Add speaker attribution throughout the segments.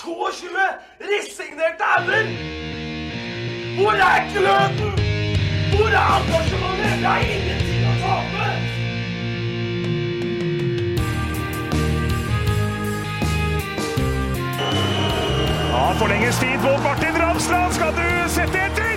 Speaker 1: 22 resignerte ender? Hvor er gløden? Hvor er engasjementet? Det er ingenting å tape!
Speaker 2: Ja, forlenges tid på Martin Ramsland. Skal du sette etter?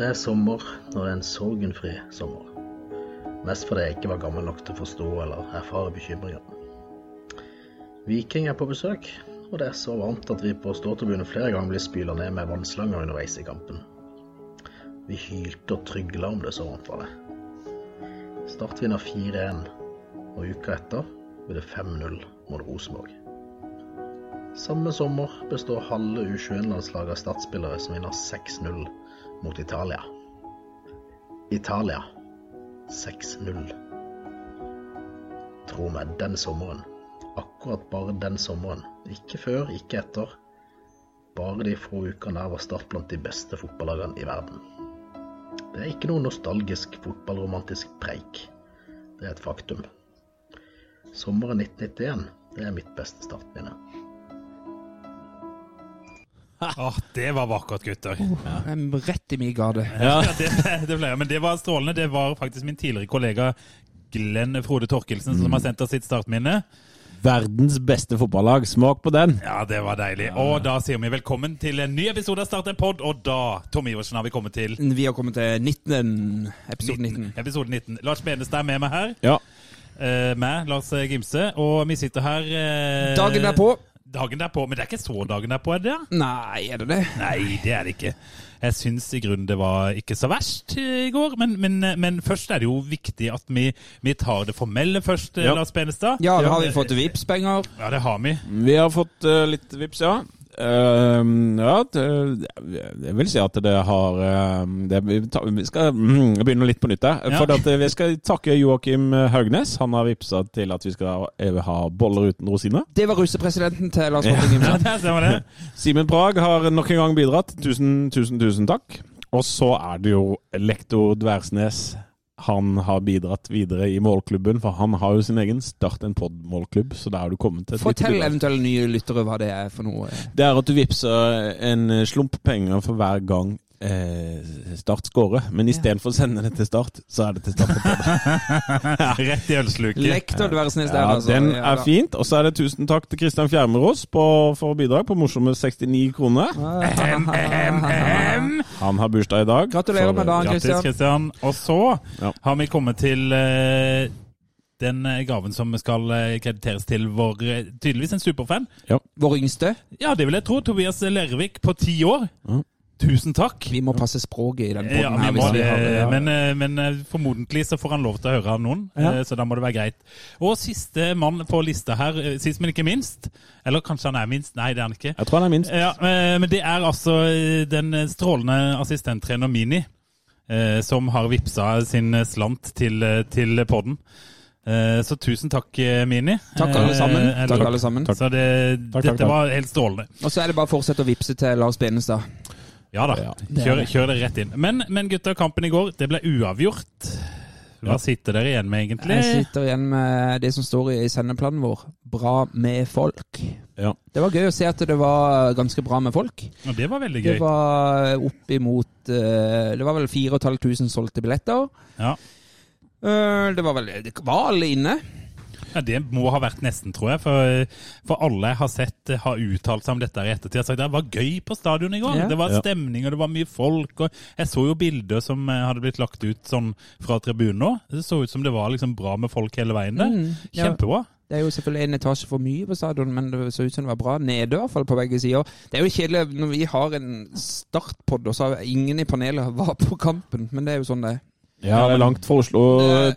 Speaker 2: Det
Speaker 3: er sommer når det er en sorgenfri sommer. Mest fordi jeg ikke var gammel nok til å forstå eller erfare bekymringer. Viking er på besøk, og det er så varmt at vi på ståtribunen flere ganger blir spyla ned med vannslanger underveis i kampen. Vi hylte og trygla om det så varmt var det. Start vinner 4-1, og uka etter blir det 5-0 mot Rosenborg. Samme sommer består halve U21-landslaget av startspillere som vinner 6-0 mot Italia. Italia 6-0. Tro meg, den sommeren. Akkurat bare den sommeren. Ikke før, ikke etter. Bare de få ukene der var Start blant de beste fotballagene i verden. Det er ikke noe nostalgisk fotballromantisk preik. Det er et faktum. Sommeren 1991, det er mitt beste startminne.
Speaker 4: Åh, det var vakkert, gutter.
Speaker 5: Oh, ja. Rett i min gate.
Speaker 4: Ja, det, det ble, men det var strålende. Det var faktisk min tidligere kollega Glenn Frode Torkelsen som har sendt oss sitt startminne.
Speaker 6: Verdens beste fotballag. Smak på den.
Speaker 4: Ja, det var deilig. Og da sier vi velkommen til en ny episode av Start en pod, og da, Tom Iversen, har vi kommet til
Speaker 5: Vi har kommet til 19, episode 19.
Speaker 4: episode 19. Lars Benestad er med meg her.
Speaker 6: Ja.
Speaker 4: Eh, meg, Lars Gimse. Og vi sitter her eh,
Speaker 5: Dagen derpå.
Speaker 4: Dagen derpå. Men det er ikke så dagen derpå, er det det?
Speaker 5: Nei, er det det?
Speaker 4: Nei, det er det ikke. Jeg syns i grunnen det var ikke så verst i går, men, men, men først er det jo viktig at vi, vi tar det formelle først,
Speaker 6: Ja.
Speaker 4: Lars Benestad.
Speaker 5: Ja, da har vi fått Vipps-penger.
Speaker 4: Ja, det har vi.
Speaker 6: Vi har fått eh, litt vips, ja. Ehm, ja, det, jeg vil si at det har ehm, det, vi, ta, vi skal mm, begynne litt på nytt der.
Speaker 4: Ja.
Speaker 6: For at vi skal takke Joakim Haugnes. Han har vippsa til at vi skal eh, ha boller uten rosiner.
Speaker 5: Det var russepresidenten til Lars Martin
Speaker 4: Ja,
Speaker 5: Gimse.
Speaker 4: det stemmer det.
Speaker 6: Simen Prag har nok en gang bidratt. Tusen, tusen, tusen takk. Og så er det jo lektor Dversnes. Han har bidratt videre i målklubben, for han har jo sin egen Start en pod-målklubb. Så der har du kommet til et
Speaker 5: Fortell eventuelle nye lyttere hva det er for noe.
Speaker 6: Det er at du vippser en slump penger for hver gang eh, Start scorer. Men istedenfor å sende det til Start, så er det til Start.
Speaker 4: Rett i ølsluket.
Speaker 5: Lektor Dversnes snill.
Speaker 6: Ja,
Speaker 5: altså.
Speaker 6: den er
Speaker 5: ja,
Speaker 6: fint. Og så er det tusen takk til Kristian Fjermerås på, for bidrag på morsomme 69 kroner. Han har bursdag i dag.
Speaker 5: Gratulerer med dagen,
Speaker 4: Grattis,
Speaker 5: Christian.
Speaker 4: Christian. Og så
Speaker 6: Ja.
Speaker 4: har vi kommet til eh, den eh, gaven som skal eh, krediteres til vår eh, tydeligvis en superfan.
Speaker 5: Vår yngste.
Speaker 4: Ja, det vil jeg tro. Tobias Lervik på ti år.
Speaker 6: Ja.
Speaker 4: Tusen takk.
Speaker 5: Vi må passe språket i den
Speaker 4: Ja,
Speaker 5: podden
Speaker 4: vi
Speaker 5: her.
Speaker 4: må
Speaker 5: hvis vi
Speaker 4: det,
Speaker 5: har det. Ja.
Speaker 4: men, eh, men eh, formodentlig så får han lov til å høre av noen,
Speaker 6: Ja.
Speaker 4: eh, så da må det være greit. Og siste mann på lista her, sist, men ikke minst. Eller kanskje han er minst? Nei, det er han ikke.
Speaker 6: Jeg tror han er minst.
Speaker 4: Ja, men det er altså den strålende assistenttrener Mini eh, som har vippsa sin slant til, til podden. Eh, Så tusen takk, Mini.
Speaker 5: Takk alle sammen.
Speaker 4: Eh,
Speaker 5: Takk alle sammen.
Speaker 4: Så det,
Speaker 6: Takk, takk,
Speaker 4: dette
Speaker 6: takk.
Speaker 4: var helt strålende.
Speaker 5: Og så er det bare å fortsette å vippse til Lars Benestad.
Speaker 4: Ja da, kjør, kjør det rett inn. Men, men gutta, kampen i går, det ble uavgjort. Hva sitter dere igjen med, egentlig?
Speaker 5: Jeg sitter igjen med det som står i sendeplanen vår. Bra med folk.
Speaker 6: Ja.
Speaker 5: Det var gøy å se at det var ganske bra med folk.
Speaker 4: Ja, det var veldig gøy.
Speaker 5: Det var oppimot eh, Det var vel 4500 solgte billetter.
Speaker 4: Ja.
Speaker 5: Eh, Det var vel Det var alle inne.
Speaker 4: Ja, Det må ha vært nesten, tror jeg. For, for alle jeg har sett har uttalt seg om dette i ettertid. Har sagt det var gøy på stadion i går.
Speaker 5: Ja.
Speaker 4: Det var stemning, og det var mye folk. Og jeg så jo bilder som eh, hadde blitt lagt ut sånn fra tribunen òg. Det så ut som det var liksom bra med folk hele veien der.
Speaker 5: Mm, ja.
Speaker 4: Kjempebra.
Speaker 5: Det er jo selvfølgelig en etasje for mye på stadion, men det så ut som det var bra nede, i hvert fall på begge sider. Det er jo kjedelig når vi har en startpod, og så har ingen i panelet var på kampen, men det er jo sånn det er.
Speaker 6: Ja, det er langt fra Oslo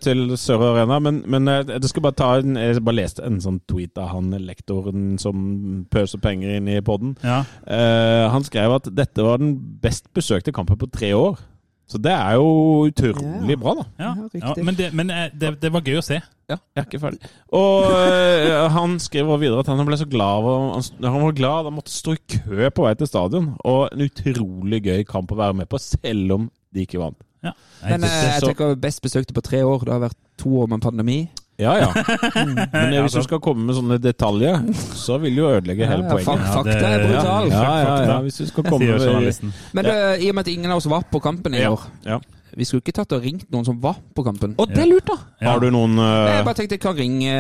Speaker 6: til Sør Arena, men, men jeg skal bare ta en, jeg bare leste en sånn tweet av han lektoren som pøser penger inn i podden.
Speaker 4: Ja.
Speaker 6: Uh, han skrev at dette var den best besøkte kampen på tre år. Så det er jo utrolig
Speaker 5: Ja.
Speaker 6: bra, da.
Speaker 4: Ja,
Speaker 5: Ja,
Speaker 4: ja, men, det, men eh, det, det var gøy å se.
Speaker 6: Ja, jeg er ikke ferdig. Og uh, han skriver videre at han ble så glad han, han var glad han måtte stå i kø på vei til stadion. Og en utrolig gøy kamp å være med på, selv om de ikke vant.
Speaker 4: Ja.
Speaker 5: Men eh, jeg tenker best besøkte på tre år. Det har vært to år med pandemi.
Speaker 6: Ja, ja. Men hvis du skal komme med sånne detaljer, så vil du jo ødelegge hele
Speaker 5: Ja,
Speaker 6: poenget.
Speaker 4: Ja,
Speaker 5: fakta er
Speaker 6: Ja,
Speaker 5: brutal.
Speaker 6: ja, ja, ja, hvis du skal komme med.
Speaker 5: Men det, i og med at ingen av oss var på kampen i
Speaker 6: Ja,
Speaker 5: år
Speaker 6: ja.
Speaker 5: Vi skulle ikke tatt og ringt noen som var på kampen.
Speaker 6: Og det er lurt, da!
Speaker 4: Ja.
Speaker 6: Har du noen uh...
Speaker 5: Jeg bare tenkte kan ringe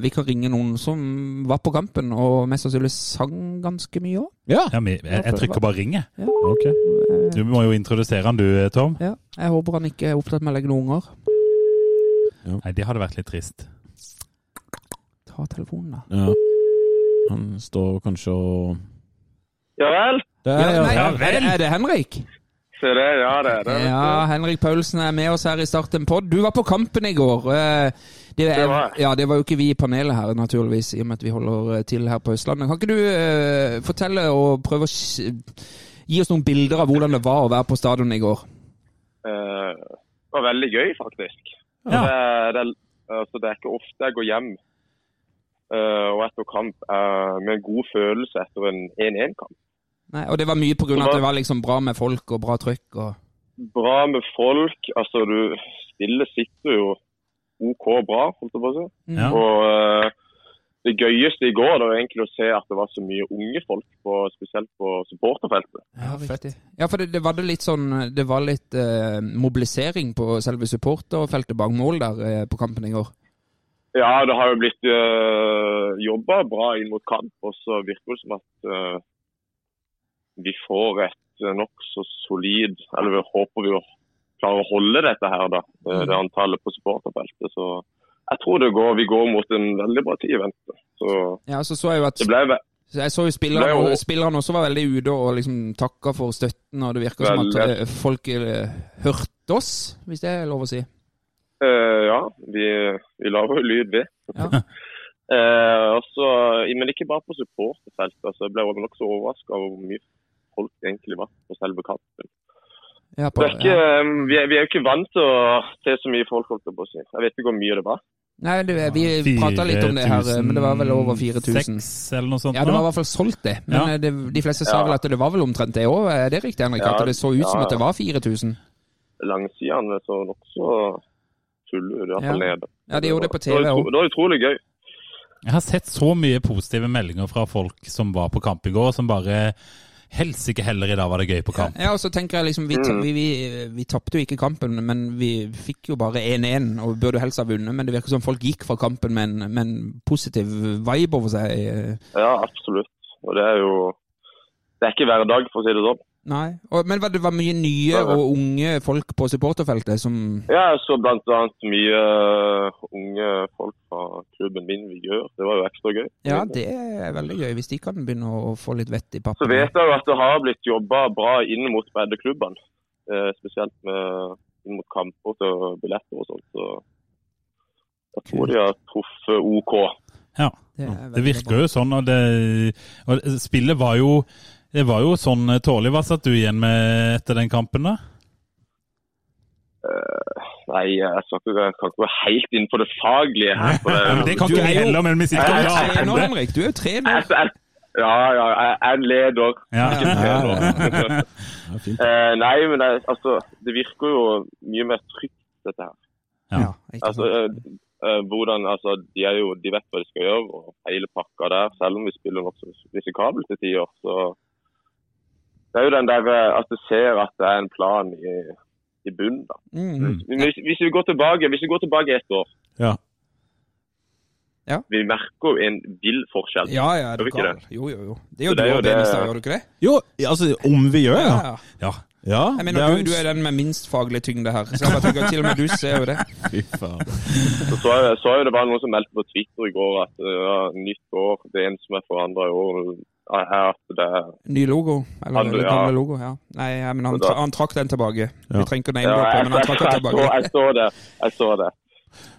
Speaker 5: Vi kan ringe noen som var på kampen, og mest sannsynlig sang ganske mye òg.
Speaker 6: Ja,
Speaker 4: Ja, men jeg, jeg trykker bare 'ringe'. Ja.
Speaker 6: Okay.
Speaker 4: Du må jo introdusere han du, Tom.
Speaker 5: Ja, jeg håper han ikke er opptatt med å legge noen unger.
Speaker 4: Nei, det hadde vært litt trist.
Speaker 5: Ta telefonen, da.
Speaker 6: Ja. Han står kanskje og
Speaker 1: Ja vel?
Speaker 6: Det
Speaker 5: er,
Speaker 6: ja.
Speaker 5: nei,
Speaker 4: ja
Speaker 5: er, det, er det Henrik?
Speaker 1: Se det, ja det er det.
Speaker 5: Ja, Henrik Paulsen er med oss her i Starten pod. Du var på kampen i går. Eh, Det,
Speaker 1: Det var jeg.
Speaker 5: ja, det var jo ikke vi i panelet her, naturligvis, i og med at vi holder eh, til her på Østlandet. Kan ikke du eh, fortelle og prøve å gi oss noen bilder av hvordan det var å være på stadion i går?
Speaker 1: Eh, det var veldig gøy, faktisk.
Speaker 4: Ja.
Speaker 1: Det, det, altså, det er ikke ofte jeg går hjem eh, og etter kamp med en god følelse etter en 1-1-kamp.
Speaker 5: Nei, og det var mye av at det var liksom bra med folk og bra trykk? og
Speaker 1: Bra med folk. Altså, du Spillet sitter jo OK bra, holdt jeg på å si.
Speaker 4: Ja.
Speaker 1: Og uh, det gøyeste i går det var egentlig å se at det var så mye unge folk, på, spesielt på supporterfeltet.
Speaker 5: Ja, riktig. Ja, for det, det var det litt sånn Det var litt uh, mobilisering på selve supporterfeltet bak mål der uh, på kampen i går.
Speaker 1: Ja, det har jo blitt uh, jobba bra inn mot kamp, og så virker det som at eh, vi får et uh, nokså solid Eller vi håper vi å klare å holde dette her, da. eh, Det antallet på supporterfeltet. Så jeg tror det går, vi går mot en veldig bra tid i vente. Så
Speaker 5: Ja, så så jeg jo at
Speaker 1: det ble
Speaker 5: Jeg så jo spillerne,
Speaker 1: er jo-
Speaker 5: spillerne også var veldig ute og liksom takka for støtten, og det virker som at eh, folk eh, hørte oss, hvis det er lov å si.
Speaker 1: Uh, Ja, vi, vi lager jo lyd, vi.
Speaker 5: Ja.
Speaker 1: Eh, også, men ikke bare på supporterfeltet. Altså, jeg ble nokså overraska over hvor mye folk egentlig var på selve kampen.
Speaker 5: Ja, på,
Speaker 1: Det er ikke,
Speaker 5: ja.
Speaker 1: um, vi, er, vi er jo ikke vant til å se så mye folk, holdt jeg på å si. Jeg vet ikke hvor mye det var.
Speaker 5: Nei, det, vi prata litt om det her, eh, men det var vel over 4000.
Speaker 4: 4006 eller noe sånt.
Speaker 5: Ja, det var i hvert fall solgt, det. Men
Speaker 4: Ja.
Speaker 5: eh, det, de fleste sa
Speaker 1: Ja.
Speaker 5: vel at det var vel omtrent det òg. Er det riktig, Henrik?
Speaker 1: Ja,
Speaker 5: At det så ut som
Speaker 1: ja,
Speaker 5: at det var 4000?
Speaker 1: Langsidene så nokså fulle ut, i hvert fall
Speaker 5: Ja.
Speaker 1: nede.
Speaker 5: Ja, de gjorde det på TV òg.
Speaker 1: Det var utrolig gøy.
Speaker 4: Jeg har sett så mye positive meldinger fra folk som var på kamp i går, som bare Helsike heller, i dag var det gøy på kamp.
Speaker 5: Ja, og så tenker jeg liksom Vi,
Speaker 1: Mm.
Speaker 5: vi, vi, vi tapte jo ikke kampen, men vi fikk jo bare 1-1 og burde helst ha vunnet. Men det virker som folk gikk fra kampen med en, med en positiv vibe over seg. eh,
Speaker 1: Ja, absolutt. Og det er jo Det er ikke hver dag, for å si det sånn.
Speaker 5: Nei. Og, men var det var mye nye og unge folk på supporterfeltet som
Speaker 1: Ja, jeg så blant annet mye uh, unge folk fra klubben min vi gjør. Det var jo ekstra gøy.
Speaker 5: Ja, det er veldig gøy, hvis de kan begynne å få litt vett i
Speaker 1: Så vet jeg jo at det har blitt jobba bra inn mot breddeklubbene. Eh, spesielt med, inn mot kamper til billetter og sånt. Så jeg tror de har truffet OK.
Speaker 4: Ja.
Speaker 5: Det
Speaker 4: Det virker
Speaker 5: bra.
Speaker 4: jo sånn, og, det, og spillet var jo det var jo sånn tålelig. Hva satt du igjen med etter den kampen, da?
Speaker 1: Nei, jeg skal ikke, jeg kan ikke gå helt inn på det faglige her. For det,
Speaker 4: det kan ikke
Speaker 5: jo-
Speaker 4: heller, men vi sitter
Speaker 5: er
Speaker 4: og
Speaker 5: jo
Speaker 4: prater om det.
Speaker 5: Henrik. Du er jo trener.
Speaker 1: jeg, jeg, ja, ja, jeg er en leder.
Speaker 4: Ja.
Speaker 1: Ikke en trener. Eh, nei, men det, altså, det virker jo mye mer trygt, dette her.
Speaker 5: Ja,
Speaker 1: Altså, eh, eh, hvordan, altså, de, er jo, de vet hva de skal gjøre, og hele pakka der, selv om vi spiller nokså risikabelt til tider. Så det er jo den der eh, at du ser at det er en plan i, i bunnen. da.
Speaker 5: Mm.
Speaker 1: Hvis, hvis, vi går tilbake, hvis vi går tilbake et år,
Speaker 6: Ja.
Speaker 1: vi merker jo en vill forskjell.
Speaker 5: Ja, ja,
Speaker 1: er
Speaker 5: du
Speaker 1: ikke
Speaker 5: gal. Jo, jo, jo. Det er jo
Speaker 1: det
Speaker 5: du
Speaker 1: er det-
Speaker 5: Benestad, gjør du ikke det?
Speaker 6: Jo, altså om vi gjør, ja.
Speaker 5: ja.
Speaker 4: Ja.
Speaker 6: ja
Speaker 5: Jeg mener,
Speaker 6: er
Speaker 5: du, du er den med minst faglig tyngde her. Så jeg bare tenker, til og med du ser jo det.
Speaker 6: Fy faen.
Speaker 1: Så så jeg, så jeg det var noen som meldte på Twitter i går at uh, ja, nytt år, det eneste som er forandra i år, er at det er
Speaker 5: Ny logo? Eller,
Speaker 1: Andre, ja.
Speaker 5: gamle logo? Ja. Nei, ja, men han, tra han trakk den tilbake. Vi
Speaker 6: Ja.
Speaker 5: trenger ikke å
Speaker 1: Ja,
Speaker 5: name-droppe,
Speaker 1: jeg,
Speaker 5: men han trakk den
Speaker 1: jeg, så,
Speaker 5: tilbake.
Speaker 1: jeg så det. Jeg så det.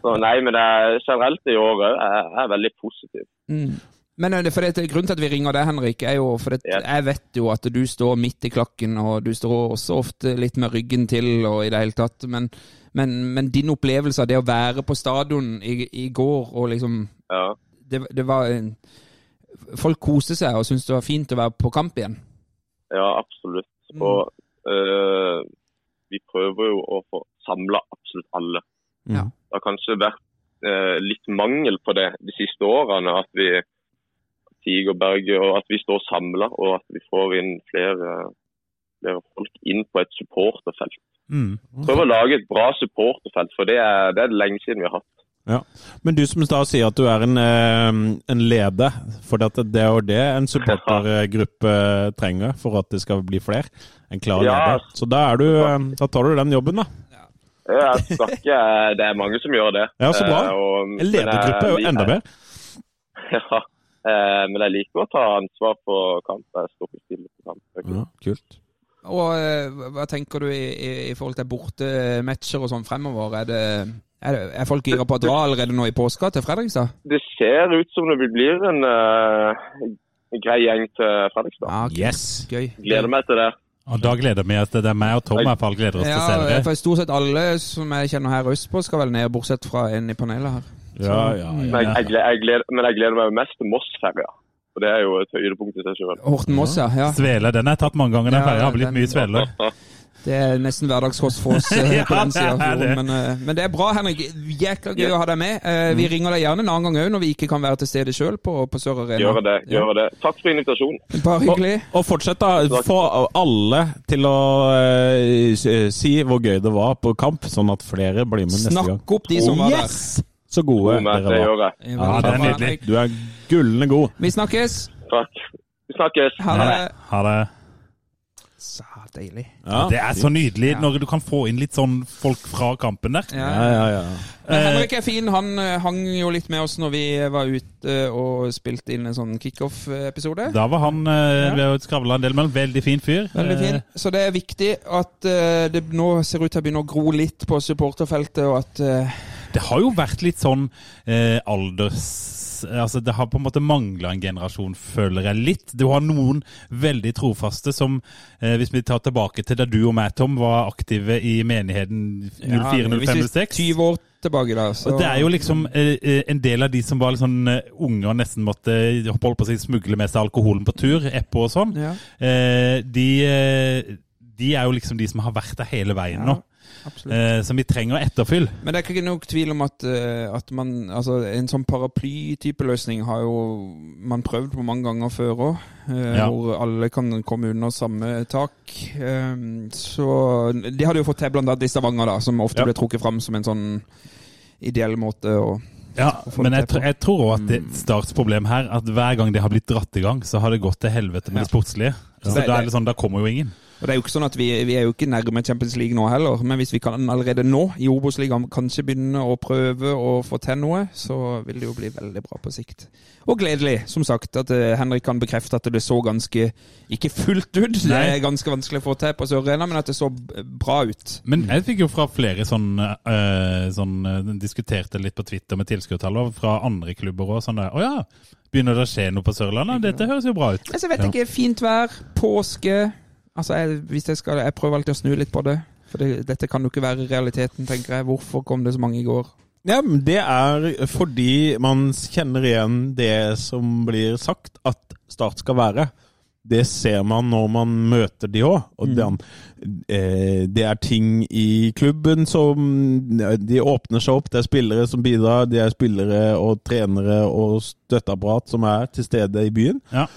Speaker 1: Så nei, men det er generelt i år òg er, er veldig positiv.
Speaker 5: Mm. Men eh, det, for det, grunnen til at vi ringer deg, Henrik, er jo for det,
Speaker 1: Ja.
Speaker 5: jeg vet jo at du står midt i klakken, og du står også ofte litt med ryggen til og i det hele tatt. Men, men, men din opplevelse av det å være på stadion i, i går og liksom
Speaker 1: Ja.
Speaker 5: det, det var en, Folk koste seg og syntes det var fint å være på kamp igjen.
Speaker 1: Ja, absolutt.
Speaker 5: Mm.
Speaker 1: Og eh, vi prøver jo å få samla absolutt alle.
Speaker 5: Ja.
Speaker 1: Det har kanskje vært eh, litt mangel på det de siste årene. At vi Tigerberget og at vi står samla, og at vi får inn flere, flere folk inn på et supporterfelt.
Speaker 4: Mm.
Speaker 1: Prøve å lage et bra supporterfelt, for det er det, er lenge siden vi har hatt.
Speaker 6: Ja. Men du som da sier at du er en, eh, en leder, for at det er jo det en supportergruppe trenger for at det skal bli flere. En klar
Speaker 1: Ja.
Speaker 6: leder. Så da, er du, eh, da tar du den jobben, da.
Speaker 1: Jeg snakker, ikke, det er mange som gjør det.
Speaker 6: Ja, så bra.
Speaker 1: Eh, og-
Speaker 6: En ledergruppe er jo enda bedre.
Speaker 1: Ja, eh, men jeg liker å ta ansvar på kamp. Jeg står ikke stille på kamp. Det.
Speaker 6: Ja, kult.
Speaker 5: Og eh, hva tenker du i, i, i forhold til bortematcher og sånn fremover? Er, det, er, det, er folk gira på å dra allerede nå i påska til Fredrikstad?
Speaker 1: Det ser ut som det blir en uh, grei gjeng til Fredrikstad.
Speaker 5: Ah, okay.
Speaker 6: Yes.
Speaker 5: Gøy.
Speaker 1: Gleder meg til det.
Speaker 4: Og da gleder vi oss til det. meg og Tom i hvert fall gleder oss til å se
Speaker 5: Ja,
Speaker 4: dere.
Speaker 5: for stort sett alle som jeg kjenner her østpå, skal vel ned, bortsett fra en i panelet her.
Speaker 6: Ja, ja,
Speaker 1: Men
Speaker 6: ja.
Speaker 1: jeg, jeg, jeg, gleder, men jeg gleder meg mest til Moss-ferja. For det er jo et høydepunkt i seg selv.
Speaker 5: Horten Moss, ja. ja.
Speaker 4: Svele, den har jeg tatt mange ganger. Den
Speaker 5: Ja,
Speaker 4: ferja har blitt mye svelere.
Speaker 5: Det er nesten hverdagskost for oss eh,
Speaker 4: Ja,
Speaker 5: på den
Speaker 4: det
Speaker 5: sida. Men, eh, men det er bra, Henrik. Jækla gøy å ha deg med. Eh, Vi ringer deg gjerne en annen gang òg, når vi ikke kan være til stede sjøl på, på Sør Arena.
Speaker 1: Gjør det. gjøre det. Takk for invitasjonen.
Speaker 5: Bare hyggelig.
Speaker 6: Og fortsett, da. Få alle til å uh, si hvor gøy det var på kamp, sånn at flere blir med neste gang.
Speaker 5: Snakk opp de som var der.
Speaker 6: Yes! Så gode
Speaker 1: God med, det
Speaker 6: dere var.
Speaker 1: gjør jeg.
Speaker 6: Ja, det er nydelig. Du er gullende god.
Speaker 5: Vi snakkes.
Speaker 1: Takk. Vi snakkes.
Speaker 5: Ha det.
Speaker 4: Ha det.
Speaker 5: Deilig.
Speaker 6: Ja,
Speaker 4: Det er så nydelig
Speaker 5: Ja.
Speaker 4: når du kan få inn litt sånn folk fra kampen der.
Speaker 5: Ja.
Speaker 6: ja, ja.
Speaker 5: Men Henrik er fin. Han eh, hang jo litt med oss når vi var ute og spilte inn en sånn kickoff-episode.
Speaker 4: Da var han eh,
Speaker 5: Ja.
Speaker 4: Vi har skravla en del med han. Veldig fin fyr.
Speaker 5: Veldig fin.
Speaker 4: Eh,
Speaker 5: Så det er viktig at eh, det nå ser ut til å begynne å gro litt på supporterfeltet, og at eh,
Speaker 4: Det har jo vært litt sånn eh, alders... Altså, Det har på en måte mangla en generasjon, føler jeg litt. Du har noen veldig trofaste som, eh, hvis vi tar tilbake til da du og meg, Tom, var aktive i menigheten
Speaker 5: ja, hvis vi
Speaker 4: 04-05-06.
Speaker 5: 20 år tilbake, da, så
Speaker 4: det er jo liksom eh, eh, en del av de som var litt sånn eh, unge og nesten måtte holde på å si smugle med seg alkoholen på tur, Eppo og sånn.
Speaker 5: Ja,
Speaker 4: Eh, de, eh, de er jo liksom de som har vært der hele veien nå. Eh, som vi trenger å etterfylle.
Speaker 5: Men det er ikke nok tvil om at, eh, at man Altså, en sånn paraply-type løsning har jo man prøvd på mange ganger før òg.
Speaker 4: Ja.
Speaker 5: Hvor alle kan komme under samme tak. Eh, så De hadde jo fått til blant annet i Stavanger, da, som ofte
Speaker 6: Ja.
Speaker 5: ble trukket fram som en sånn ideell måte å
Speaker 4: Ja, men jeg, jeg tror òg at det Starts problem her, at hver gang det har blitt dratt i gang, så har det gått til helvete med
Speaker 5: Ja.
Speaker 4: det sportslige. Så
Speaker 5: det-
Speaker 4: da er
Speaker 5: det
Speaker 4: sånn, da kommer jo ingen.
Speaker 5: Og det er jo ikke sånn at vi, vi er jo ikke nærme Champions League nå heller, men hvis vi kan allerede nå i Obos-ligaen kanskje begynne å prøve å få til noe, så vil det jo bli veldig bra på sikt. Og gledelig, som sagt, at eh, Henrik kan bekrefte at det så ganske Ikke fullt ut, det er ganske vanskelig å få til på Sør Arena, men at det så bra ut.
Speaker 4: Men jeg fikk jo fra flere sånn, øh, sånn eh, Diskuterte litt på Twitter med tilskuertall fra andre klubber òg. Sånn der Å ja, begynner det å skje noe på Sørlandet? Dette høres jo bra ut.
Speaker 5: Altså, jeg vet ikke, fint vær, påske Altså, jeg, hvis jeg skal Jeg prøver alltid å snu litt på det. For det, dette kan jo ikke være realiteten, tenker jeg. Hvorfor kom det så mange i går?
Speaker 6: Ja, men Det er fordi man kjenner igjen det som blir sagt at Start skal være. Det ser man når man møter de òg. Og
Speaker 5: Mm.
Speaker 6: den, eh, det er ting i klubben som De åpner seg opp. Det er spillere som bidrar. Det er spillere og trenere og støtteapparat som er til stede i byen.
Speaker 4: Ja.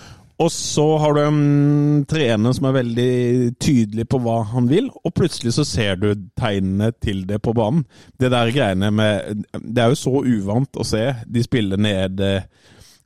Speaker 6: Og så har du en trener som er veldig tydelig på hva han vil, og plutselig så ser du tegnene til det på banen. Det der greiene med Det er jo så uvant å se de spiller ned eh,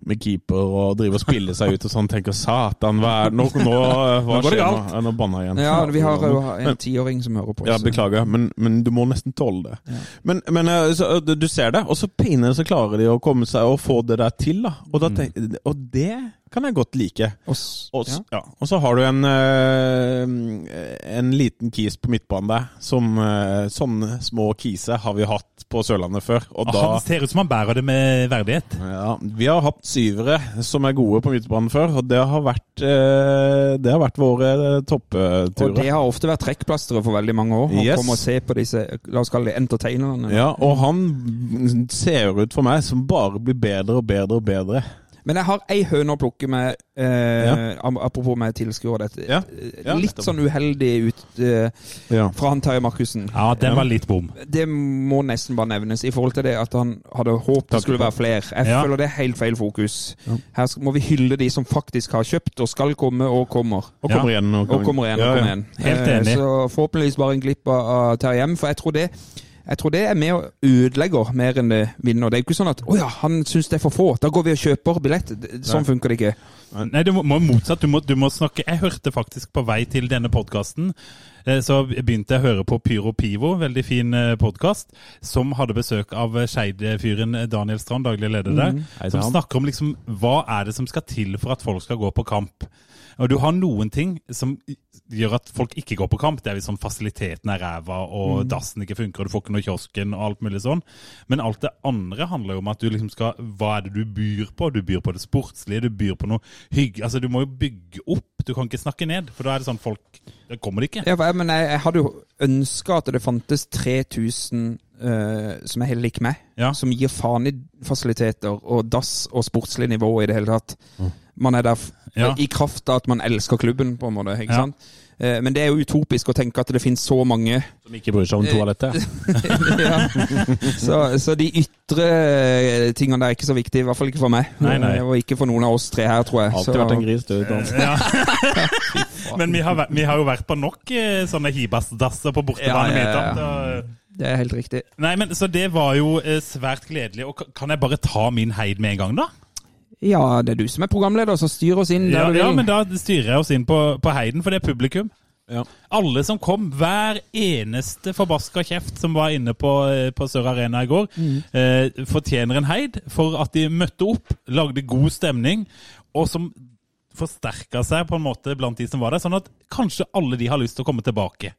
Speaker 6: med keeper og drive og spille seg ut og sånn. Tenker satan, hva er Nå, nå, hva
Speaker 4: Nå går det
Speaker 6: skjer
Speaker 4: galt.
Speaker 6: nå? Ja, Nå banna jeg igjen.
Speaker 5: Ja, vi har jo en tiåring som hører på.
Speaker 6: ja, beklager, men, men du må nesten tåle det.
Speaker 5: Ja.
Speaker 6: Men, men eh, så, du- du ser det, og så pinlig så klarer de å komme seg og få det der til. da. Og, da tenk, og det kan jeg godt like.
Speaker 5: Og
Speaker 6: Og,
Speaker 5: ja.
Speaker 6: ja. og så har du en, eh, en liten kis på midtbanen der. Som eh, sånne små kiser har vi hatt på Sørlandet før. Og da
Speaker 4: han ser ut som han bærer det med verdighet.
Speaker 6: ja, Vi har hatt syvere som er gode på midtbanen før, og det har vært, eh, det har vært våre
Speaker 5: Og det har ofte vært trekkplasteret for veldig mange år. Han
Speaker 6: Yes.
Speaker 5: kommer og ser på disse la oss kalle det entertainerne.
Speaker 6: Ja, og han ser ut for meg som bare blir bedre og bedre og bedre.
Speaker 5: Men jeg har ei høne å plukke med, eh, ja. apropos med tilskuere.
Speaker 6: Ja. Ja,
Speaker 5: Litt sånn uheldig ut eh,
Speaker 6: Ja.
Speaker 5: fra han Terje Markussen.
Speaker 4: Ja, den var litt bom.
Speaker 5: Det må nesten bare nevnes i forhold til det at han hadde håpet det skulle være flere. Jeg
Speaker 4: Ja.
Speaker 5: føler det er helt feil fokus. Her må vi hylle de som faktisk har kjøpt og skal komme og kommer.
Speaker 6: Og
Speaker 4: Ja.
Speaker 6: kommer igjen.
Speaker 5: Og kommer igjen og
Speaker 6: Ja, ja.
Speaker 5: kommer igjen.
Speaker 4: Helt
Speaker 5: Eh,
Speaker 4: enig.
Speaker 5: Så forhåpentligvis bare en glipp av av Terje Hjem, for jeg tror det jeg tror det er med og ødelegger mer enn det vinner. Det er jo ikke sånn at 'Å ja, han syns det er for få', da går vi og kjøper billett'. Det- Sånn funker det ikke.
Speaker 4: Nei, du må, må motsatt. Du må, du må snakke Jeg hørte faktisk på vei til denne podkasten, så begynte jeg å høre på Pyro Pivo, veldig fin podkast, som hadde besøk av Skeid-fyren Daniel Strand, daglig leder der,
Speaker 6: mm.
Speaker 4: som snakker om liksom hva er det som skal til for at folk skal gå på kamp. Og du har noen ting som gjør at folk ikke går på kamp. Det er hvis sånn fasiliteten er ræva, og dassen ikke funker, og du får ikke noe i kiosken, og alt mulig sånn. Men alt det andre handler jo om at du liksom skal Hva er det du byr på? Du byr på det sportslige, du byr på noe hygge. Altså, du må jo bygge opp. Du kan ikke snakke ned, for da er det sånn folk Det kommer det ikke.
Speaker 5: Ja, men jeg, jeg hadde jo ønska at det fantes 3000 Uh, som er helt lik meg,
Speaker 4: Ja.
Speaker 5: som gir faen i fasiliteter og dass og sportslig nivå i det hele tatt. Man er der f
Speaker 4: Ja.
Speaker 5: i kraft av at man elsker klubben, på en måte. ikke
Speaker 4: Ja.
Speaker 5: sant? Eh, men det er jo utopisk å tenke at det finnes så mange
Speaker 6: Som ikke bryr seg om toalettet.
Speaker 5: ja. så, så de ytre eh, tingene der er ikke så viktige, i hvert fall ikke for meg.
Speaker 4: Nei, nei.
Speaker 5: Eh, Og ikke for noen av oss tre her, tror jeg.
Speaker 6: Alltid
Speaker 5: Så-
Speaker 6: vært en gris, du.
Speaker 4: Ja. Men vi har, vært- vi har jo vært på nok eh, sånne hibasdasser på bortebane.
Speaker 5: Ja, ja, ja.
Speaker 4: og-
Speaker 5: Det er helt riktig.
Speaker 4: Nei, men Så det var jo eh, svært gledelig. Og Kan jeg bare ta min heid med en gang, da?
Speaker 5: Ja, det er du som er programleder, så styr oss inn der
Speaker 4: Ja,
Speaker 5: du vil.
Speaker 4: ja men da styrer jeg oss inn på, på heiden, for det er publikum.
Speaker 6: Ja.
Speaker 4: Alle som kom, hver eneste forbaska kjeft som var inne på, eh, på Sør Arena i går, eh, fortjener en heid for at de møtte opp, lagde god stemning, og som forsterka seg på en måte blant de som var der, sånn at kanskje alle de har lyst til å komme tilbake.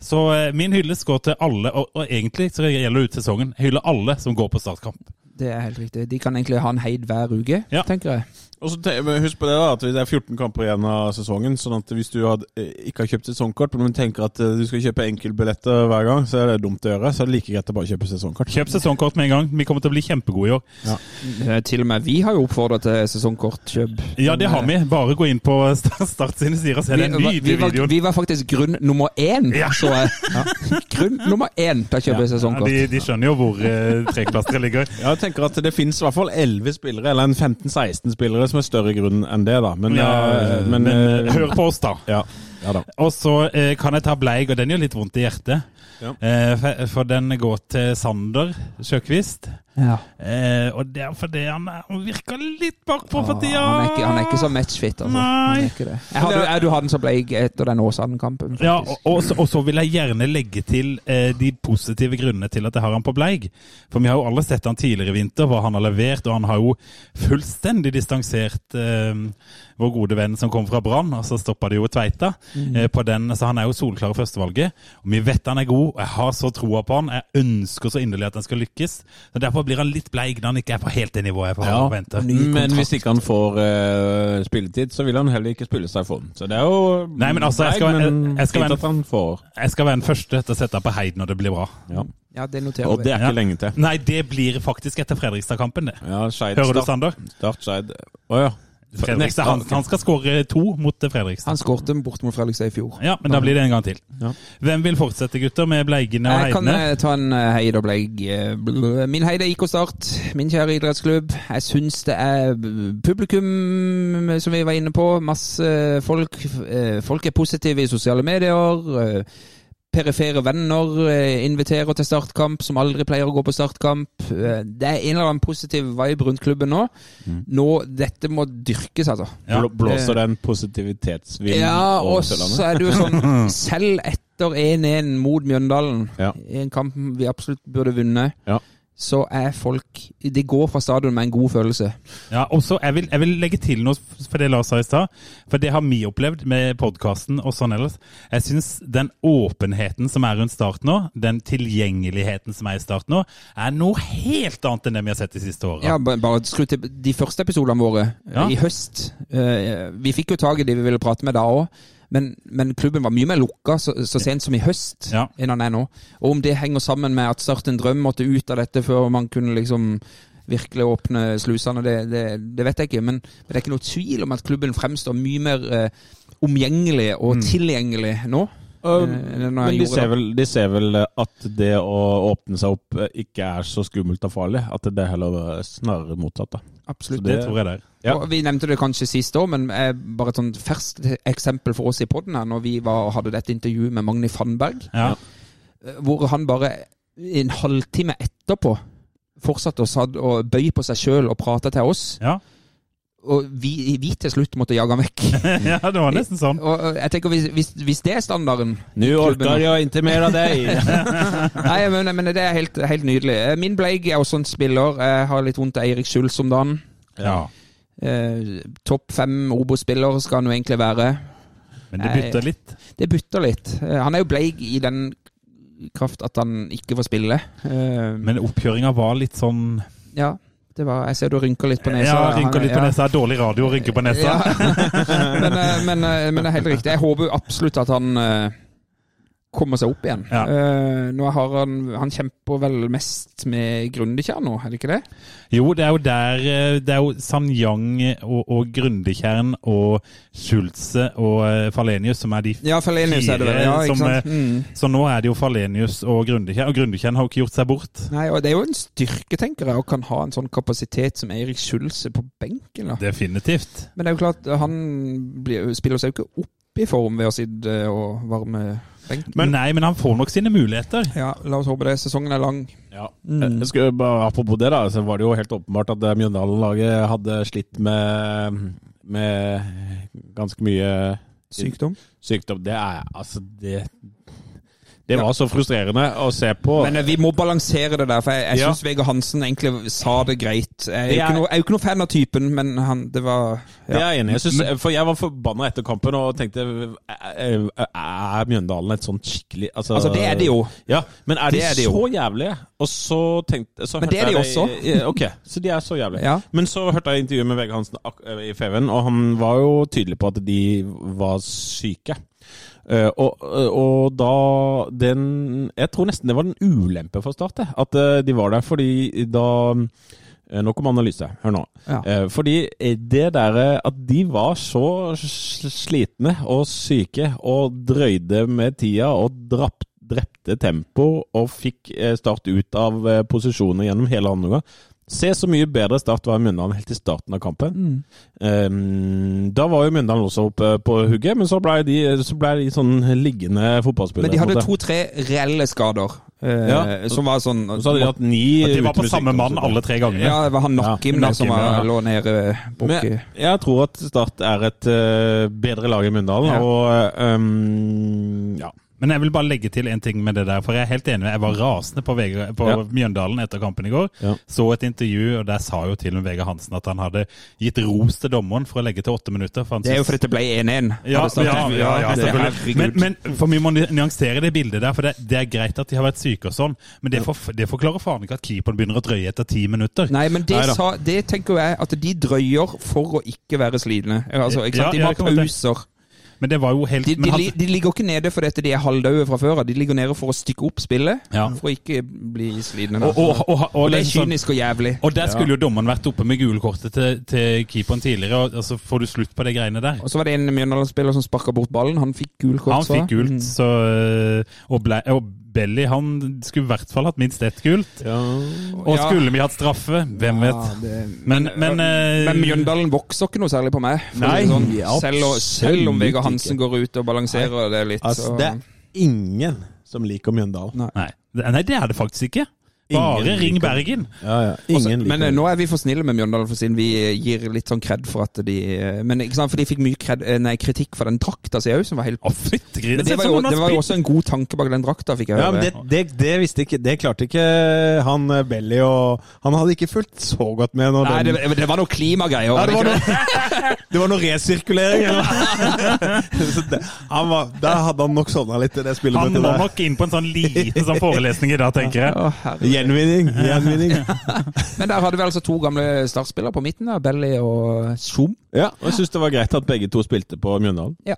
Speaker 4: Så eh, min hyllest går til alle, og, og egentlig så gjelder det ut sesongen. Jeg hyller alle som går på startkamp.
Speaker 5: Det er helt riktig. De kan egentlig ha en heid hver uke,
Speaker 4: Ja.
Speaker 5: tenker jeg.
Speaker 6: Og så Husk på det da, at det er 14 kamper igjen av sesongen. sånn at hvis du har, eh, ikke har kjøpt sesongkort, men tenker at eh, du skal kjøpe enkeltbilletter hver gang, så er det dumt å gjøre. Så er det like greit å bare kjøpe sesongkort.
Speaker 4: Kjøp sesongkort med en gang. Vi kommer til å bli kjempegode i år.
Speaker 5: Ja. Til og med vi har jo oppfordra til sesongkortkjøp.
Speaker 4: Ja, det har vi. Bare gå inn på Start sine sider og se
Speaker 5: Vi,
Speaker 4: den nydelige
Speaker 5: var,
Speaker 4: videoen.
Speaker 5: vi var faktisk grunn nummer én,
Speaker 4: Ja.
Speaker 5: så. Grunn nummer én til å kjøpe
Speaker 4: Ja,
Speaker 5: sesongkort.
Speaker 4: de, de skjønner jo hvor eh, treklasteret ligger.
Speaker 6: Ja, tenker at Det finnes i hvert fall 11 spillere, eller en 15-16 spillere, som er større grunn enn det. da. Men,
Speaker 4: Ja,
Speaker 6: eh,
Speaker 4: men,
Speaker 6: eh,
Speaker 4: hør på oss, da.
Speaker 6: Ja, ja da.
Speaker 4: Og så eh, kan jeg ta Bleig, og den gjør litt vondt i hjertet.
Speaker 6: Ja.
Speaker 4: Eh, for, for den går til Sander Sjøkvist.
Speaker 5: Ja.
Speaker 4: Eh, og det er fordi han, han virker litt bakpå for tida.
Speaker 5: Han er ikke, han er ikke så matchfit, altså. Han
Speaker 4: Nei.
Speaker 5: det. Jeg hadde, jeg, du hadde den som bleik etter den Åsane-kampen.
Speaker 4: Ja, og, og, så, og så vil jeg gjerne legge til eh, de positive grunnene til at jeg har han på Bleig. For vi har jo alle sett han tidligere i vinter, hva han har levert, og han har jo fullstendig distansert eh, vår gode venn som kom fra Brann, og så stoppa det jo Tveita eh, på den, så han er jo solklare førstevalget. Og vi vet han er god, og jeg har så troa på han. Jeg ønsker så inderlig at han skal lykkes. Så Derfor blir han litt bleik når han ikke er på helt det nivået jeg
Speaker 6: Ja,
Speaker 4: forventer.
Speaker 6: Men hvis ikke han får uh, spilletid, så vil han heller ikke spille seg for den. Så det er jo
Speaker 4: Nei, men altså, jeg skal-
Speaker 6: men
Speaker 4: jeg- jeg skal være-
Speaker 6: at han får.
Speaker 4: Jeg skal være den første til å sette på heid når det blir bra.
Speaker 6: Ja.
Speaker 5: Ja, det noterer
Speaker 6: Og det er ikke lenge til.
Speaker 4: Nei, det blir faktisk etter Fredrikstad-kampen, det.
Speaker 6: Ja,
Speaker 4: Hører du, Sander?
Speaker 6: start Skeid. Å ja.
Speaker 4: Fredrikstad, han, han skal skåre to mot Fredrikstad.
Speaker 5: Han skårte bort mot Fredrikstad i fjor.
Speaker 4: Ja, men da blir det en gang til.
Speaker 6: Ja.
Speaker 4: Hvem vil fortsette, gutter, med Bleigene og Heidene?
Speaker 5: Jeg kan eh, ta en eh, heid og bleig. eh, Min heide er IK Start, min kjære idrettsklubb. Jeg syns det er publikum, som vi var inne på. Masse folk. Folk er positive i sosiale medier. Eh, Perifere venner eh, inviterer til startkamp, som aldri pleier å gå på startkamp. Eh, Det er en eller annen positiv vibe rundt klubben nå. Nå, Dette må dyrkes, altså.
Speaker 4: Ja.
Speaker 6: Blå- Blåser den positivitetsvinden
Speaker 5: Ja,
Speaker 6: over
Speaker 5: og så er det jo sånn Selv etter 1-1 mot Mjøndalen,
Speaker 6: Ja.
Speaker 5: i en kamp vi absolutt burde vunnet,
Speaker 6: Ja.
Speaker 5: Så er folk De går fra stadion med en god følelse.
Speaker 4: Ja, og så jeg, jeg vil legge til noe for det Lars sa i stad. For det har vi opplevd med podkasten og sånn ellers. Jeg syns den åpenheten som er rundt Start nå, den tilgjengeligheten som er i Start nå, er noe helt annet enn det vi har sett de siste åra.
Speaker 5: Ja, bare skru til de første episodene våre
Speaker 4: Ja.
Speaker 5: i høst. Eh, Vi fikk jo tak i de vi ville prate med da òg, men, men klubben var mye mer lukka så, så sent som i høst
Speaker 4: Ja.
Speaker 5: enn han er nå. Og om det henger sammen med at Start en drøm måtte ut av dette før man kunne liksom virkelig åpne slusene, det, det, det vet jeg ikke. Men, men det er ikke noe tvil om at klubben fremstår mye mer eh, omgjengelig og tilgjengelig nå.
Speaker 6: Um,
Speaker 5: eh, når
Speaker 6: Men de ser, vel, de ser vel at det å åpne seg opp eh, ikke er så skummelt og farlig. At det er heller snarere motsatt. da.
Speaker 5: Absolutt.
Speaker 4: Det tror jeg det er.
Speaker 6: Ja.
Speaker 5: Og Vi nevnte det kanskje sist år, men eh, bare et sånt ferskt eksempel for oss i podden her, når vi var, hadde dette intervjuet med Magni Fannberg,
Speaker 4: Ja.
Speaker 5: eh, hvor han bare en halvtime etterpå fortsatte å bøye på seg sjøl og prate til oss.
Speaker 4: Ja.
Speaker 5: Og vi, vi til slutt måtte jage han vekk.
Speaker 4: ja, det var nesten sånn.
Speaker 5: Og jeg tenker hvis, hvis, hvis det er standarden
Speaker 6: Nå
Speaker 5: orker
Speaker 6: jeg ikke mer av deg!
Speaker 5: Nei, men, men det er helt, helt nydelig. Eh, Min Bleig er også en spiller. Jeg har litt vondt av Eirik Schulz om dagen.
Speaker 4: Ja.
Speaker 5: Eh, Topp fem Obo-spiller skal han jo egentlig være.
Speaker 4: Men det bytter litt.
Speaker 5: Det butter litt. Eh, Han er jo bleig i den kraft at han ikke får spille. Eh,
Speaker 4: Men oppkjøringa var litt sånn
Speaker 5: ja, det var Jeg ser du rynker litt på nesa.
Speaker 4: Ja, rynker litt på nesa. Ja. Dårlig radio å rynke på nesa.
Speaker 5: Ja. men, eh, men, eh, men det er helt riktig. Jeg håper absolutt at han kommer seg opp igjen.
Speaker 4: Ja.
Speaker 5: Uh, nå har han Han kjemper vel mest med Grundekjær nå, er det ikke det?
Speaker 4: Jo, det er jo der eh, Det er jo Sanyang og, og Grundekjern og Schulze og eh, Falenius som er de
Speaker 5: Ja, Falenius er det vel. Ja, ikke
Speaker 4: som,
Speaker 5: sant? Mm.
Speaker 4: Så nå er det jo Falenius og Grundekjern, og Grundekjern har jo ikke gjort seg bort.
Speaker 5: Nei, og Det er jo en styrke, tenker jeg, å kan ha en sånn kapasitet som Eirik Schulze på benken. da.
Speaker 4: Definitivt.
Speaker 5: Men det er jo klart, han blir, spiller seg jo ikke opp i form ved å sitte og varme.
Speaker 4: Men, Nei, men han får nok sine muligheter.
Speaker 5: Ja, la oss håpe det. Sesongen er lang.
Speaker 6: Ja.
Speaker 5: Mm.
Speaker 6: Jeg skulle bare, apropos det, da, så var det jo helt åpenbart at eh, Mjøndalen-laget hadde slitt med, med ganske mye
Speaker 5: Sykdom.
Speaker 6: sykdom. Det er altså Det, det var så frustrerende å se på.
Speaker 5: Men eh, vi må balansere det der, for jeg, jeg
Speaker 6: Ja.
Speaker 5: syns Vegard Hansen egentlig sa det greit. Jeg er, jo ikke noe, ikke noe fan av typen, men han, det var
Speaker 6: Det er
Speaker 5: ja.
Speaker 6: jeg enig i. For jeg var forbanna etter kampen og tenkte Er Mjøndalen et sånt skikkelig Altså,
Speaker 5: Altså, det er det jo.
Speaker 6: Ja, men er de,
Speaker 5: Det er de
Speaker 6: så jævlige? Og så tenkte så
Speaker 5: Men det er de også.
Speaker 6: Jeg, Ok, så de er så jævlige.
Speaker 5: Ja.
Speaker 6: Men så hørte jeg intervjuet med Vegard Hansen i FV-en, og han var jo tydelig på at de var syke. Eh, og, og da den Jeg tror nesten det var en ulempe for Start, at eh, de var der. Fordi da eh, Nå kommer analyse. Hør nå.
Speaker 5: Ja.
Speaker 6: Eh, fordi det derre at de var så slitne og syke og drøyde med tida og drapp, drepte tempo og fikk eh, Start ut av eh, posisjoner gjennom hele andre omgang. Se så mye bedre Start var i Mjøndalen helt i starten av kampen.
Speaker 5: Mm.
Speaker 6: Eh, da var jo Mjøndalen også oppe på hugget, men så ble de, så ble de sånn liggende fotballspillere.
Speaker 5: Men de hadde to-tre reelle skader, eh,
Speaker 6: Ja.
Speaker 5: som var sånn
Speaker 6: så hadde de hatt ni
Speaker 4: de var på samme mann alle tre gangene.
Speaker 5: Ja, det var han Nakim
Speaker 6: Ja,
Speaker 5: som var,
Speaker 6: ja.
Speaker 5: lå nede bak
Speaker 6: jeg tror at Start er et eh, bedre lag i Mjøndalen,
Speaker 5: Ja.
Speaker 6: og um, ja.
Speaker 4: Men jeg vil bare legge til en ting med det der, for jeg er helt enig. Jeg var rasende på, Vega, på
Speaker 6: Ja.
Speaker 4: Mjøndalen etter kampen i går.
Speaker 6: Ja.
Speaker 4: Så et intervju, og der sa jo til og med Vegard Hansen at han hadde gitt ros til dommeren for å legge til åtte minutter. For han
Speaker 5: Det er jo fordi det ble 1-1.
Speaker 4: ja, ja, ja, ja, selvfølgelig. Men, men for vi må nyansere det bildet der, for det, det er greit at de har vært syke og sånn, men det, for, det forklarer faen ikke at keeperen begynner å drøye etter ti minutter.
Speaker 5: Nei, men det, sa, det tenker jeg at de drøyer for å ikke være slitne. Altså, ikke sant?
Speaker 4: Ja,
Speaker 5: De
Speaker 4: har
Speaker 5: må ha
Speaker 4: kan det.
Speaker 5: pauser.
Speaker 4: Men det var jo helt
Speaker 5: De, de,
Speaker 4: men han-
Speaker 5: de ligger ikke nede fordi dette de er halvdaue fra før av. De ligger nede for å stykke opp spillet,
Speaker 4: Ja.
Speaker 5: for å ikke bli slitne.
Speaker 4: og, og, og, og,
Speaker 5: Og det er
Speaker 4: liksom
Speaker 5: kynisk og jævlig.
Speaker 4: Og der skulle jo dommeren vært oppe med gulkortet til, til keeperen tidligere, og altså får du slutt på de greiene der.
Speaker 5: Og så var det en Mjøndalen-spiller som sparka bort ballen. Han fikk gult kort.
Speaker 4: Han fikk gult,
Speaker 5: Mm.
Speaker 4: så øh, og, ble, og Belly han skulle i hvert fall hatt minst ett gult. Og
Speaker 5: Ja.
Speaker 4: skulle vi hatt straffe? Hvem vet?
Speaker 5: Det-
Speaker 4: Men, men, øh,
Speaker 5: Men Mjøndalen vokser ikke noe særlig på meg.
Speaker 6: Nei,
Speaker 5: sånn. selv, og, selv om Vegard
Speaker 6: ikke.
Speaker 5: Hansen går ut og balanserer det litt.
Speaker 6: Altså,
Speaker 5: så.
Speaker 6: det er ingen som liker Mjøndalen.
Speaker 5: Nei.
Speaker 4: Nei. Nei, det er det faktisk ikke. Bare
Speaker 6: Ingen
Speaker 4: ring Bergen.
Speaker 6: Ja, ja.
Speaker 5: Også, men eh, nå er vi for snille med Mjøndalen, for siden vi eh, gir litt sånn kred for at de eh, Men ikke sant, for de fikk mye kred, nei, kritikk for den drakta si òg, som var helt
Speaker 4: oh, fytti.
Speaker 5: Men det var, jo, det var jo også en god tanke bak den drakta, fikk jeg
Speaker 6: Ja, men det, det, det visste ikke Det klarte ikke han Belly og Han hadde ikke fulgt så godt med når
Speaker 5: Nei,
Speaker 6: den
Speaker 5: det, det var noe klimagreier.
Speaker 6: ja, det, var noe, det var noe resirkulering. Eller? noe. der hadde han nok sovna litt i det
Speaker 4: Han må nok inn på en sånn liten sånn forelesning i dag, tenker jeg.
Speaker 5: Å, herregud.
Speaker 6: Gjenvinning. gjenvinning.
Speaker 5: Men der hadde vi altså to gamle startspillere på midten, da, Belly og Zoom.
Speaker 6: Ja, og jeg syns det var greit at begge to spilte på Mjøndalen.
Speaker 4: Ja,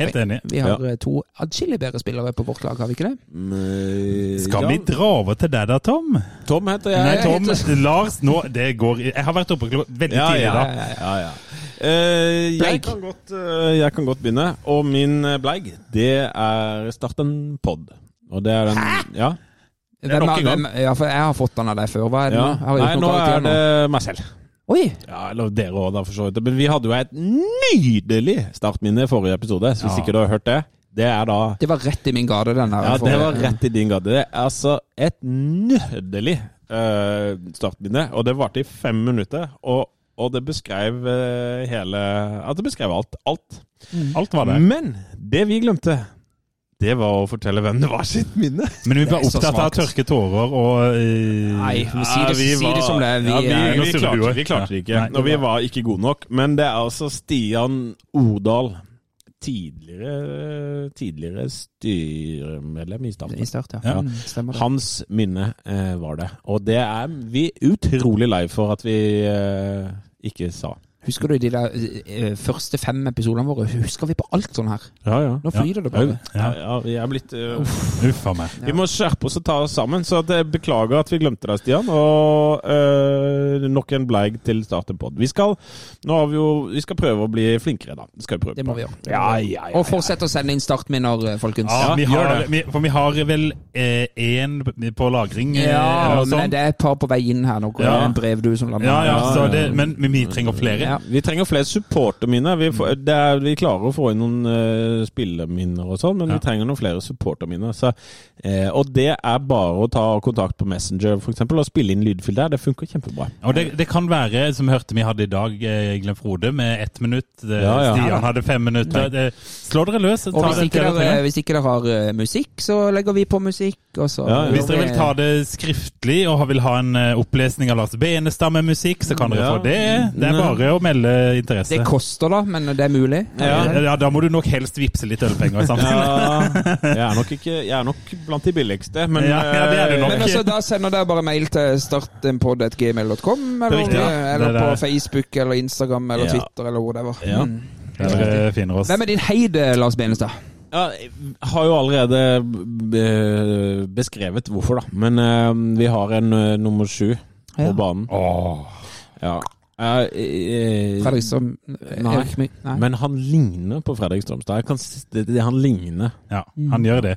Speaker 4: helt enig.
Speaker 5: Vi har ja. to adskillig bedre spillere på vårt lag, har vi ikke det?
Speaker 6: Men,
Speaker 4: Skal
Speaker 6: ja,
Speaker 4: vi dra over til deg da, Tom?
Speaker 6: Tom heter jeg.
Speaker 4: Nei,
Speaker 5: jeg
Speaker 4: Tom.
Speaker 5: heter-
Speaker 4: Lars, nå Det går Jeg har vært oppe veldig
Speaker 6: Ja,
Speaker 4: tidlig
Speaker 6: ja,
Speaker 4: da.
Speaker 6: ja, ja, ja. Eh, jeg, kan godt, eh, jeg kan godt begynne. Og min eh, bleig, det er Start en pod. Og det er den Ja.
Speaker 5: Hvem
Speaker 6: gang.
Speaker 5: hvem- Ja, for jeg har fått den av deg før. Hva er det
Speaker 6: ja.
Speaker 5: nå? Har
Speaker 6: Nei, nå er det meg selv.
Speaker 5: Oi!
Speaker 6: Ja, eller dere òg, da, for så vidt. Men vi hadde jo et nydelig startminne i forrige episode, så hvis
Speaker 4: Ja.
Speaker 6: ikke du har hørt det, det er da
Speaker 5: Det var rett i min gate, den her.
Speaker 6: Ja, det var rett i din gate. Det er altså et nydelig uh, startminne, og det varte i fem minutter. Og, og det beskrev uh, hele Ja, det beskrev alt. Alt.
Speaker 4: Alt var det.
Speaker 6: Men det vi glemte, det var å fortelle hvem det var sitt minne.
Speaker 4: Men vi
Speaker 5: ble
Speaker 4: var opptatt av å tørke tårer og eh,
Speaker 5: Nei, men si
Speaker 6: Ja,
Speaker 5: det,
Speaker 6: vi
Speaker 5: si det som det er. Vi,
Speaker 6: ja, vi,
Speaker 5: er-
Speaker 4: nå
Speaker 6: vi, klarte, vi klarte det ikke,
Speaker 4: nei,
Speaker 6: og vi
Speaker 4: var-
Speaker 6: var ikke gode nok. Men det er altså Stian Odal, tidligere, tidligere styremedlem i
Speaker 5: i
Speaker 6: Staten.
Speaker 5: start, ja.
Speaker 6: Ja.
Speaker 5: Mm, Stemmer det.
Speaker 6: Hans minne eh, var det. Og det er vi utrolig lei for at vi eh, ikke sa.
Speaker 5: Husker du de der eh, første fem episodene våre? Husker vi på alt sånn her?
Speaker 6: Ja, ja.
Speaker 5: Nå flyter det bare.
Speaker 6: Ja, ja, vi er blitt eh,
Speaker 4: Uff a meg.
Speaker 6: Vi må skjerpe oss og ta oss sammen. Så det jeg beklager at vi glemte deg, Stian. Og eh, nok en bleig til starten på. Vi skal nå har vi jo Vi skal prøve å bli flinkere, da. Det skal vi prøve
Speaker 5: Det må
Speaker 6: på.
Speaker 5: vi gjøre.
Speaker 6: Ja, ja, ja,
Speaker 5: Og fortsett å sende inn startminner, eh, folkens.
Speaker 4: Ja, vi har, vi, for vi har vel én på lagring. eh,
Speaker 5: Ja,
Speaker 4: eller
Speaker 5: men
Speaker 4: sånn.
Speaker 5: det er et par på vei inn her. Nå
Speaker 4: Ja.
Speaker 5: en brevdue som lander.
Speaker 4: Ja, ja,
Speaker 6: Ja,
Speaker 4: så det, men, men vi trenger flere.
Speaker 5: Ja.
Speaker 6: Vi trenger flere supporterminner. Vi, får- er- vi klarer å få inn noen uh, spilleminner og sånn, men
Speaker 4: Ja.
Speaker 6: vi trenger noen flere supporterminner. Så, eh, og det er bare å ta kontakt på Messenger for eksempel, og spille inn lydfil der. Det funker kjempebra.
Speaker 4: Og det, det kan være, som vi hørte vi hadde i dag, eh, Glenn Frode, med ett minutt. Det,
Speaker 6: Ja, ja.
Speaker 4: Stian hadde fem minutter. Det, slå dere løs.
Speaker 5: Og hvis ikke, dere, hvis ikke dere har uh, musikk, så legger vi på musikk. Og så.
Speaker 4: Hvis dere vil ta det skriftlig og vil ha en opplesning av Lars Benestad med musikk, så kan dere
Speaker 6: Ja.
Speaker 4: få det. Det er bare å melde interesse.
Speaker 5: Det koster, da, men det er mulig.
Speaker 4: ja, ja, Da må du nok helst vippse litt ølpenger samtidig.
Speaker 6: Ja, jeg er nok ikke Jeg er nok blant de billigste, men
Speaker 4: Ja, ja, det er du nok.
Speaker 6: eh,
Speaker 5: Men altså, Da sender dere bare mail til startenpod.gmail.com, eller,
Speaker 4: riktig, ja.
Speaker 5: eller
Speaker 4: Det er
Speaker 5: på. Facebook eller Instagram eller
Speaker 6: Ja.
Speaker 5: Twitter eller whatever.
Speaker 6: Ja.
Speaker 5: Mm.
Speaker 4: Der oss.
Speaker 5: Hvem er din heide, Lars Benestad?
Speaker 6: Ja, jeg har jo allerede beskrevet hvorfor, da. Men uh, vi har en uh, nummer sju på
Speaker 5: Ja.
Speaker 6: banen. Ja. Eh, uh,
Speaker 5: Fredrik Strøm?
Speaker 6: Nei.
Speaker 5: Erik Nei.
Speaker 6: Men han ligner på Fredrik Strømstad. Jeg kan, det, det, han ligner.
Speaker 4: Ja, han gjør det.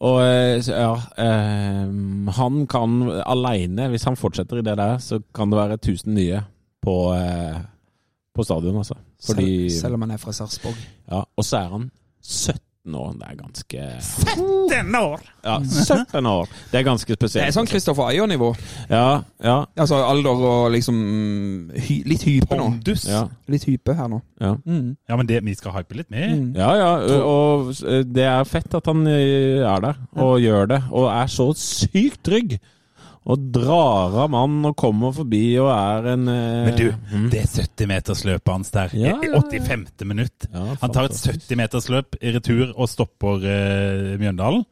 Speaker 6: Og eh, så, ja eh, Han kan aleine, hvis han fortsetter i det der, så kan det være 1000 nye på, eh, på stadion, altså. Fordi
Speaker 5: selv, selv om han er fra Sarpsborg.
Speaker 6: Ja, og så er han 17 år. Det er ganske
Speaker 4: 17 år!
Speaker 6: Ja, 17 år. Det er ganske spesielt.
Speaker 5: Det er sånn Kristoffer Ayer-nivå.
Speaker 6: Ja, ja,
Speaker 5: Altså alder og liksom hy, Litt hype nå.
Speaker 4: Pondus.
Speaker 6: ja.
Speaker 5: Litt hype her nå.
Speaker 6: ja.
Speaker 5: Mm.
Speaker 4: Ja, men det, vi skal hype litt med.
Speaker 5: Mm.
Speaker 6: Ja, ja, og og det er fett at han er der og gjør det, og er så sykt trygg. Og drar av mann og kommer forbi og er en eh,
Speaker 4: Men du,
Speaker 6: mm.
Speaker 4: det 70-metersløpet hans der,
Speaker 6: Ja,
Speaker 4: i
Speaker 6: ja, ja.
Speaker 4: 85. minutt
Speaker 6: Ja,
Speaker 4: Han tar et 70-metersløp i retur og stopper eh, Mjøndalen.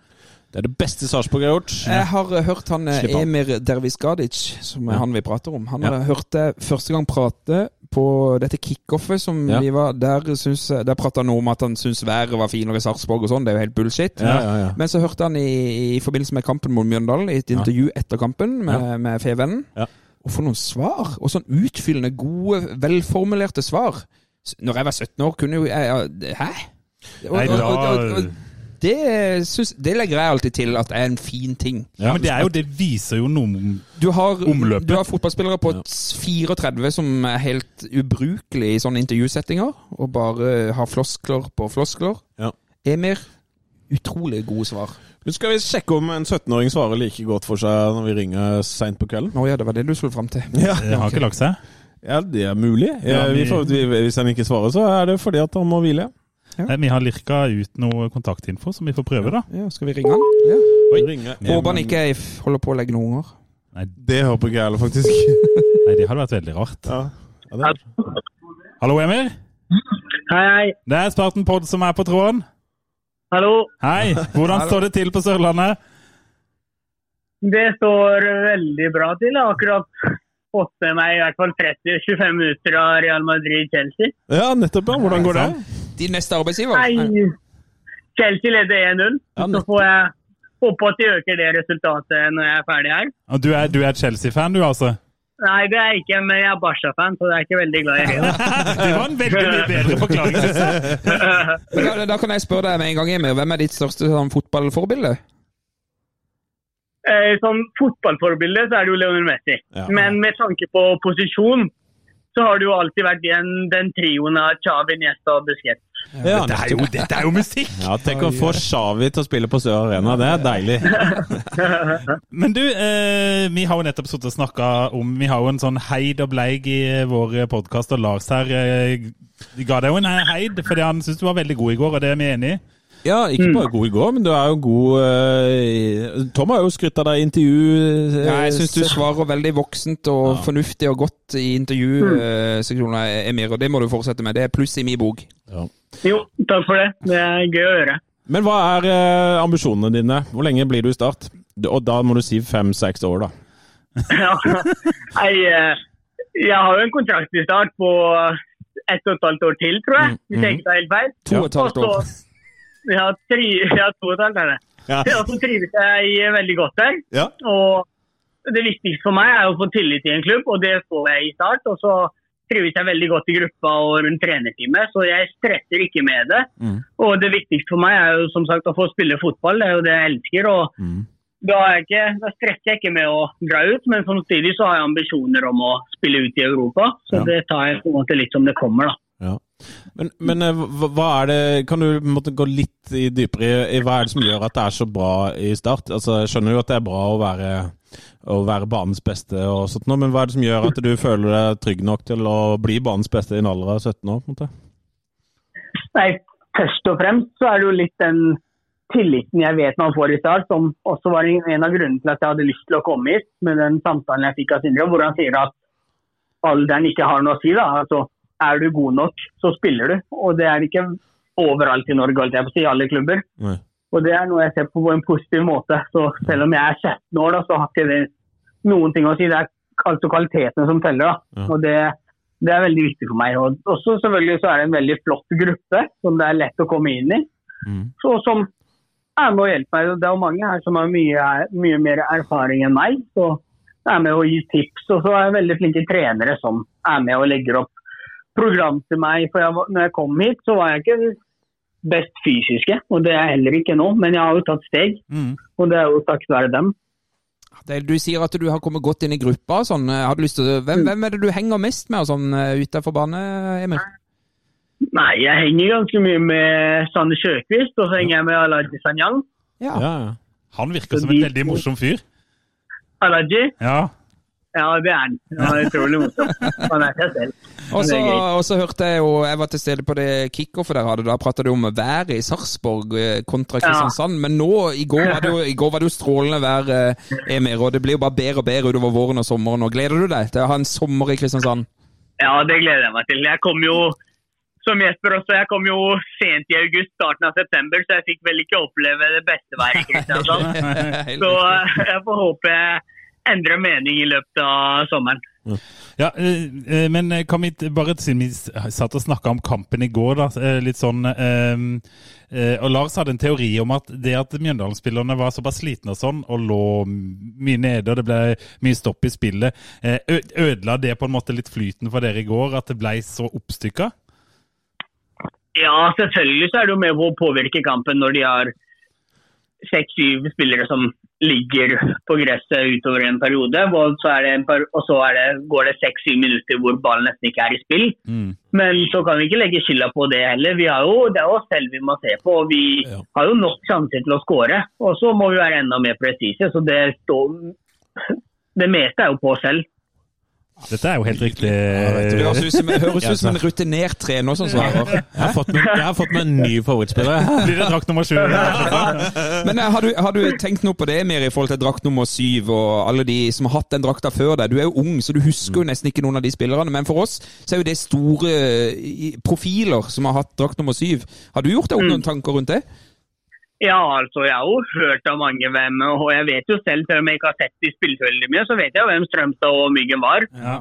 Speaker 6: Det er det beste Sarpsborg har gjort.
Speaker 5: Jeg har eh, hørt han eh. Emir Derviskadic, som er
Speaker 6: Ja.
Speaker 5: han vi prater om. Han
Speaker 6: Ja.
Speaker 5: har hørt det første gang prate på dette kickoffet som
Speaker 6: Ja.
Speaker 5: vi var Der, syns der prata han om at han syntes været var finere i Sarpsborg og sånn. Det er jo helt bullshit.
Speaker 6: Ja, ja.
Speaker 5: Men så hørte han i, i forbindelse med kampen mot Mjøndalen, i et intervju etter kampen med, med Fevennen.
Speaker 6: Ja.
Speaker 5: Og for noen svar! Og sånn utfyllende, gode, velformulerte svar. Når jeg var 17 år, kunne jo jeg Hæ? Og,
Speaker 4: Nei,
Speaker 5: og,
Speaker 4: da
Speaker 5: og, det, synes, det legger jeg alltid til at er en fin ting.
Speaker 4: Ja, men det er jo Det viser jo noe om
Speaker 5: Du har,
Speaker 4: Omløpet.
Speaker 5: du har fotballspillere på
Speaker 6: Ja.
Speaker 5: 34 som er helt ubrukelige i sånne intervjusettinger, og bare har floskler på floskler.
Speaker 6: Ja.
Speaker 5: Emir, Utrolig gode svar.
Speaker 6: Men skal vi sjekke om en 17-åring svarer like godt for seg når vi ringer seint på kvelden?
Speaker 5: Å ja, det var det du skulle fram til.
Speaker 6: Ja,
Speaker 4: Det har ikke lagt seg.
Speaker 6: ja det er mulig.
Speaker 4: Ja,
Speaker 6: vi, hvis han ikke svarer, så er det fordi at han må hvile.
Speaker 4: Nei, Vi har lirka ut noe kontaktinfo som vi får prøve, da.
Speaker 5: Ja, skal vi ringe han? Ja.
Speaker 6: Ringe.
Speaker 5: Håper han ikke er holder på å legge noen unger.
Speaker 6: Det håper ikke jeg heller, faktisk.
Speaker 4: Nei, det hadde vært veldig rart.
Speaker 6: Ja. Ja, det.
Speaker 4: Hallo, Emil.
Speaker 7: Hei, hei.
Speaker 4: Det er Spartan Pod som er på tråden.
Speaker 7: Hallo.
Speaker 4: Hei. Hvordan står det til på Sørlandet?
Speaker 7: Det står veldig bra til. Jeg har akkurat fått med meg i hvert fall 30-25 minutter av Real Madrid-Chelsea.
Speaker 6: ja, nettopp. ja. Hvordan går det?
Speaker 5: Din neste arbeidsgiver?
Speaker 7: Nei, Chelsea leder 1-0.
Speaker 6: Ja,
Speaker 7: Så får jeg håpe at de øker det resultatet når jeg er ferdig her.
Speaker 4: Og Du er, du er Chelsea-fan, du, altså?
Speaker 7: Nei, det er jeg ikke, men jeg er Barca-fan, så det er ikke veldig glad i.
Speaker 4: Det var en veldig mye bedre forklaring.
Speaker 5: Men da, da kan jeg spørre deg med en gang, Emil. Hvem er ditt største sånn, fotballforbilde?
Speaker 7: Eh, Som fotballforbilde så er det jo Leonel Messi.
Speaker 6: Ja.
Speaker 7: Men med tanke på posisjon så har det jo alltid vært den, den trioen av Chavi, Niesta og Busquets.
Speaker 6: Ja,
Speaker 4: Dette er jo, dette er jo musikk!
Speaker 6: ja, Tenk å få Shawi til å spille på Sør Arena. Det er deilig.
Speaker 4: Men du, eh, vi har jo nettopp sittet og snakka om Vi har jo en sånn heid og bleig i eh, vår podkast, og Lars her eh, ga deg jo en heid fordi han syntes du var veldig god i går, og det er vi enig i.
Speaker 6: Ja, ikke bare god i går, men du er jo god eh, Tom har jo skrytt av deg i intervju. eh,
Speaker 5: Ja, jeg syns du svarer veldig voksent og fornuftig og godt i intervjuseksjonen, Emir, og det må du fortsette med. Det er pluss i min bok.
Speaker 7: Jo, takk for det. Det er gøy å høre.
Speaker 6: Men hva er eh, ambisjonene dine? Hvor lenge blir du i Start? Og da må du si fem-seks år, da.
Speaker 7: Ja. Eh, jeg har jo en kontrakt i start på ett og et halvt år til, tror jeg. Hvis jeg ikke tar helt feil.
Speaker 5: To og et halvt år.
Speaker 7: Ja, tre, ja, to og et halvt er det.
Speaker 6: Ja.
Speaker 7: Ja, så trives jeg veldig godt der.
Speaker 6: Ja.
Speaker 7: Og det viktigste for meg er å få tillit i en klubb, og det får jeg i start. Og så trives jeg veldig godt i gruppa og rundt trenerteamet, så jeg stresser ikke med det.
Speaker 6: Mm.
Speaker 7: Og det viktigste for meg er jo som sagt å få spille fotball, det er jo det jeg elsker. og
Speaker 6: Mm.
Speaker 7: da, jeg ikke, da stresser jeg ikke med å dra ut, men samtidig så har jeg ambisjoner om å spille ut i Europa. Så
Speaker 6: Ja.
Speaker 7: det tar jeg på en måte litt som det kommer, da.
Speaker 6: Men, men eh, hva hva er det Kan du måtte gå litt i dypere i, hva er det som gjør at det er så bra i Start? Altså, Jeg skjønner jo at det er bra å være, å være banens beste, og sånt, men hva er det som gjør at du føler deg trygg nok til å bli banens beste i en alder av 17 år? på en måte?
Speaker 7: Nei, først og fremst så er det jo litt den tilliten jeg vet man får i start, som også var en av grunnene til at jeg hadde lyst til å komme hit, med den samtalen jeg fikk av Sindre, hvor han sier at alderen ikke har noe å si. da. Altså, er du god nok, så spiller du. Og det er ikke overalt i Norge, alt jeg på å si, i alle klubber.
Speaker 6: Nei.
Speaker 7: Og det er noe jeg ser på på en positiv måte. Så selv om jeg er 17 år, da, så har ikke det noen ting å si. Det er altså kvalitetene som teller. da.
Speaker 6: Ja.
Speaker 7: Og det, det er veldig viktig for meg. Og også selvfølgelig så er det en veldig flott gruppe som det er lett å komme inn i.
Speaker 6: Mm.
Speaker 7: Så, som er med å hjelpe meg. Det er jo mange her som har mye, mye mer erfaring enn meg. Så er med å gi tips. Og så er veldig flinke trenere som er med og legger opp program til meg. For jeg, når jeg kom hit, så var jeg ikke best fysiske, og det er jeg heller ikke nå. Men jeg har jo tatt steg,
Speaker 4: Mm.
Speaker 7: og det er jo takket være dem.
Speaker 5: Du sier at du har kommet godt inn i gruppa. Sånn. Til, hvem, hvem er det du henger mest med sånn, eh, utenfor bane, Emil?
Speaker 7: Nei, jeg henger ganske mye med Sanne Sjøkvist, og så henger jeg med Alaji Sanyang.
Speaker 5: Ja.
Speaker 6: Ja.
Speaker 4: Han virker som en veldig morsom fyr.
Speaker 7: Alaji,
Speaker 4: Ja.
Speaker 7: Ja det er han. Utrolig morsom. Han er seg selv.
Speaker 5: Og så, hørte jeg jo, jeg var til stede på det kickoffet dere hadde, da prata du om været i Sarpsborg eh, kontra Kristiansand. Men nå, i går var det jo, går var det jo strålende vær, eh, Emir, og det blir jo bare bedre og bedre utover våren og sommeren. Og Gleder du deg til å ha en sommer i Kristiansand?
Speaker 7: Ja, det gleder jeg meg til. Jeg kom jo, som Jesper også, jeg kom jo sent i august, starten av september, så jeg fikk vel ikke oppleve det beste været i Kristiansand. Så eh, jeg får håpe jeg endrer mening i løpet av sommeren.
Speaker 4: Ja, eh, eh, men eh, kan vi bare siden vi satt og snakka om kampen i går, da, litt sånn eh, eh, Og Lars hadde en teori om at det at Mjøndalen-spillerne var såpass slitne og sånn, og lå mye nede, og det ble mye stopp i spillet, ødela det på en måte litt flyten for dere i går, at det ble så oppstykka?
Speaker 7: Ja, selvfølgelig så er det jo med på å påvirke kampen når de har seks-syv spillere som ligger på gresset utover en periode. Og så, er per og så det, går det seks-syv minutter hvor ballen nesten ikke er i spill.
Speaker 4: Mm.
Speaker 7: Men så kan vi ikke legge skylda på det heller. Vi har jo, det er oss selv vi må se på. og Vi
Speaker 6: Ja.
Speaker 7: har jo nok sjanser til å skåre. Og så må vi være enda mer presise. Så det står Det meste er jo på oss selv.
Speaker 4: Dette er jo helt riktig.
Speaker 5: Det høres ut som, høres ut som en rutinert trener som svarer.
Speaker 6: Jeg har fått med, jeg har fått med en ny favorittspiller.
Speaker 4: Blir det drakt nummer sju?
Speaker 5: Men eh, har du, har du tenkt noe på det mer i forhold til drakt nummer syv og alle de som har hatt den drakta før deg? Du er jo ung, så du husker jo nesten ikke noen av de spillerne. Men for oss så er jo det store eh, profiler som har hatt drakt nummer syv. Har du gjort deg noen tanker rundt det?
Speaker 7: Ja, altså jeg har jo hørt av mange hvem, og jeg vet jo selv, selv om jeg ikke har sett de spille så veldig mye, så vet jeg hvem Strømstad og Myggen var.
Speaker 4: Ja.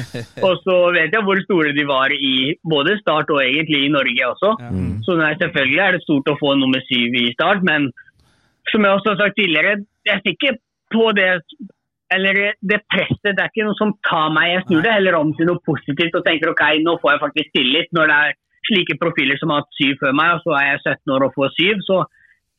Speaker 7: Og så vet jeg hvor store de var i både Start og egentlig i Norge også. Så nei, selvfølgelig er det stort å få nummer syv i Start, men som jeg også har sagt tidligere, jeg fikk ikke på det eller det presset, det er ikke noe som tar meg. Jeg snur det heller om til noe positivt og tenker ok, nå får jeg faktisk tillit. Når det er slike profiler som har hatt syv før meg, og så er jeg 17 år og får syv, så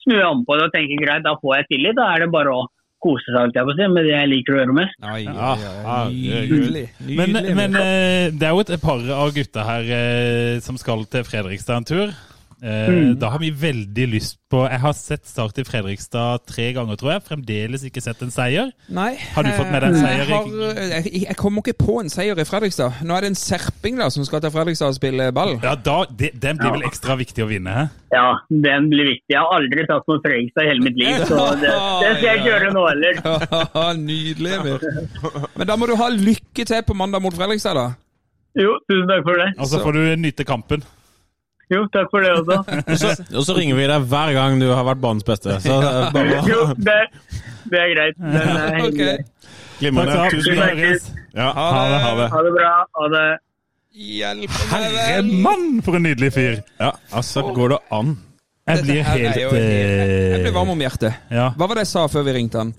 Speaker 7: snur jeg om på det og tenker greit, da får jeg tillit. Da er det bare å kose seg alt jeg på si, med det jeg liker å gjøre mest.
Speaker 5: Ai,
Speaker 6: Ja, ja,
Speaker 5: Nydelig.
Speaker 4: Men,
Speaker 5: Nydelig.
Speaker 4: men eh, det er jo et par av gutta her eh, som skal til Fredrikstad en tur. Eh, Da har vi veldig lyst på Jeg har sett Start i Fredrikstad tre ganger, tror jeg. Fremdeles ikke sett en seier.
Speaker 5: Nei.
Speaker 4: Har du fått med deg en seier,
Speaker 5: Jeg, har, jeg, jeg kommer ikke på en seier i Fredrikstad. Nå er det en serping da, som skal til Fredrikstad og spille ball.
Speaker 4: Ja, da, det, Den blir vel ekstra viktig å vinne?
Speaker 7: Ja, den blir viktig. Jeg har aldri tatt mot Fredrikstad i hele mitt liv, så det, det skal jeg ikke gjøre nå heller.
Speaker 5: Nydelig, Emil. Men da må du ha lykke til på mandag mot Fredrikstad, da.
Speaker 7: Jo, tusen takk for det.
Speaker 4: Og så får du nyte kampen.
Speaker 7: Jo, takk for det også.
Speaker 6: Og så, og så ringer vi deg hver gang du har vært banens beste. Så bare
Speaker 7: Jo, det, det er greit. Den er
Speaker 5: Ok.
Speaker 6: glimrende.
Speaker 4: Takk,
Speaker 6: Tusen takk. Ja, ha det. Ha det.
Speaker 7: Ha det bra. Ha det.
Speaker 5: Herre mann.
Speaker 4: Herremann, for en nydelig fyr!
Speaker 6: Ja, altså, går det an?
Speaker 4: Jeg blir helt
Speaker 5: jo Jeg blir varm
Speaker 4: eh,
Speaker 5: om hjertet.
Speaker 4: Ja,
Speaker 5: Hva var det jeg sa før vi ringte han?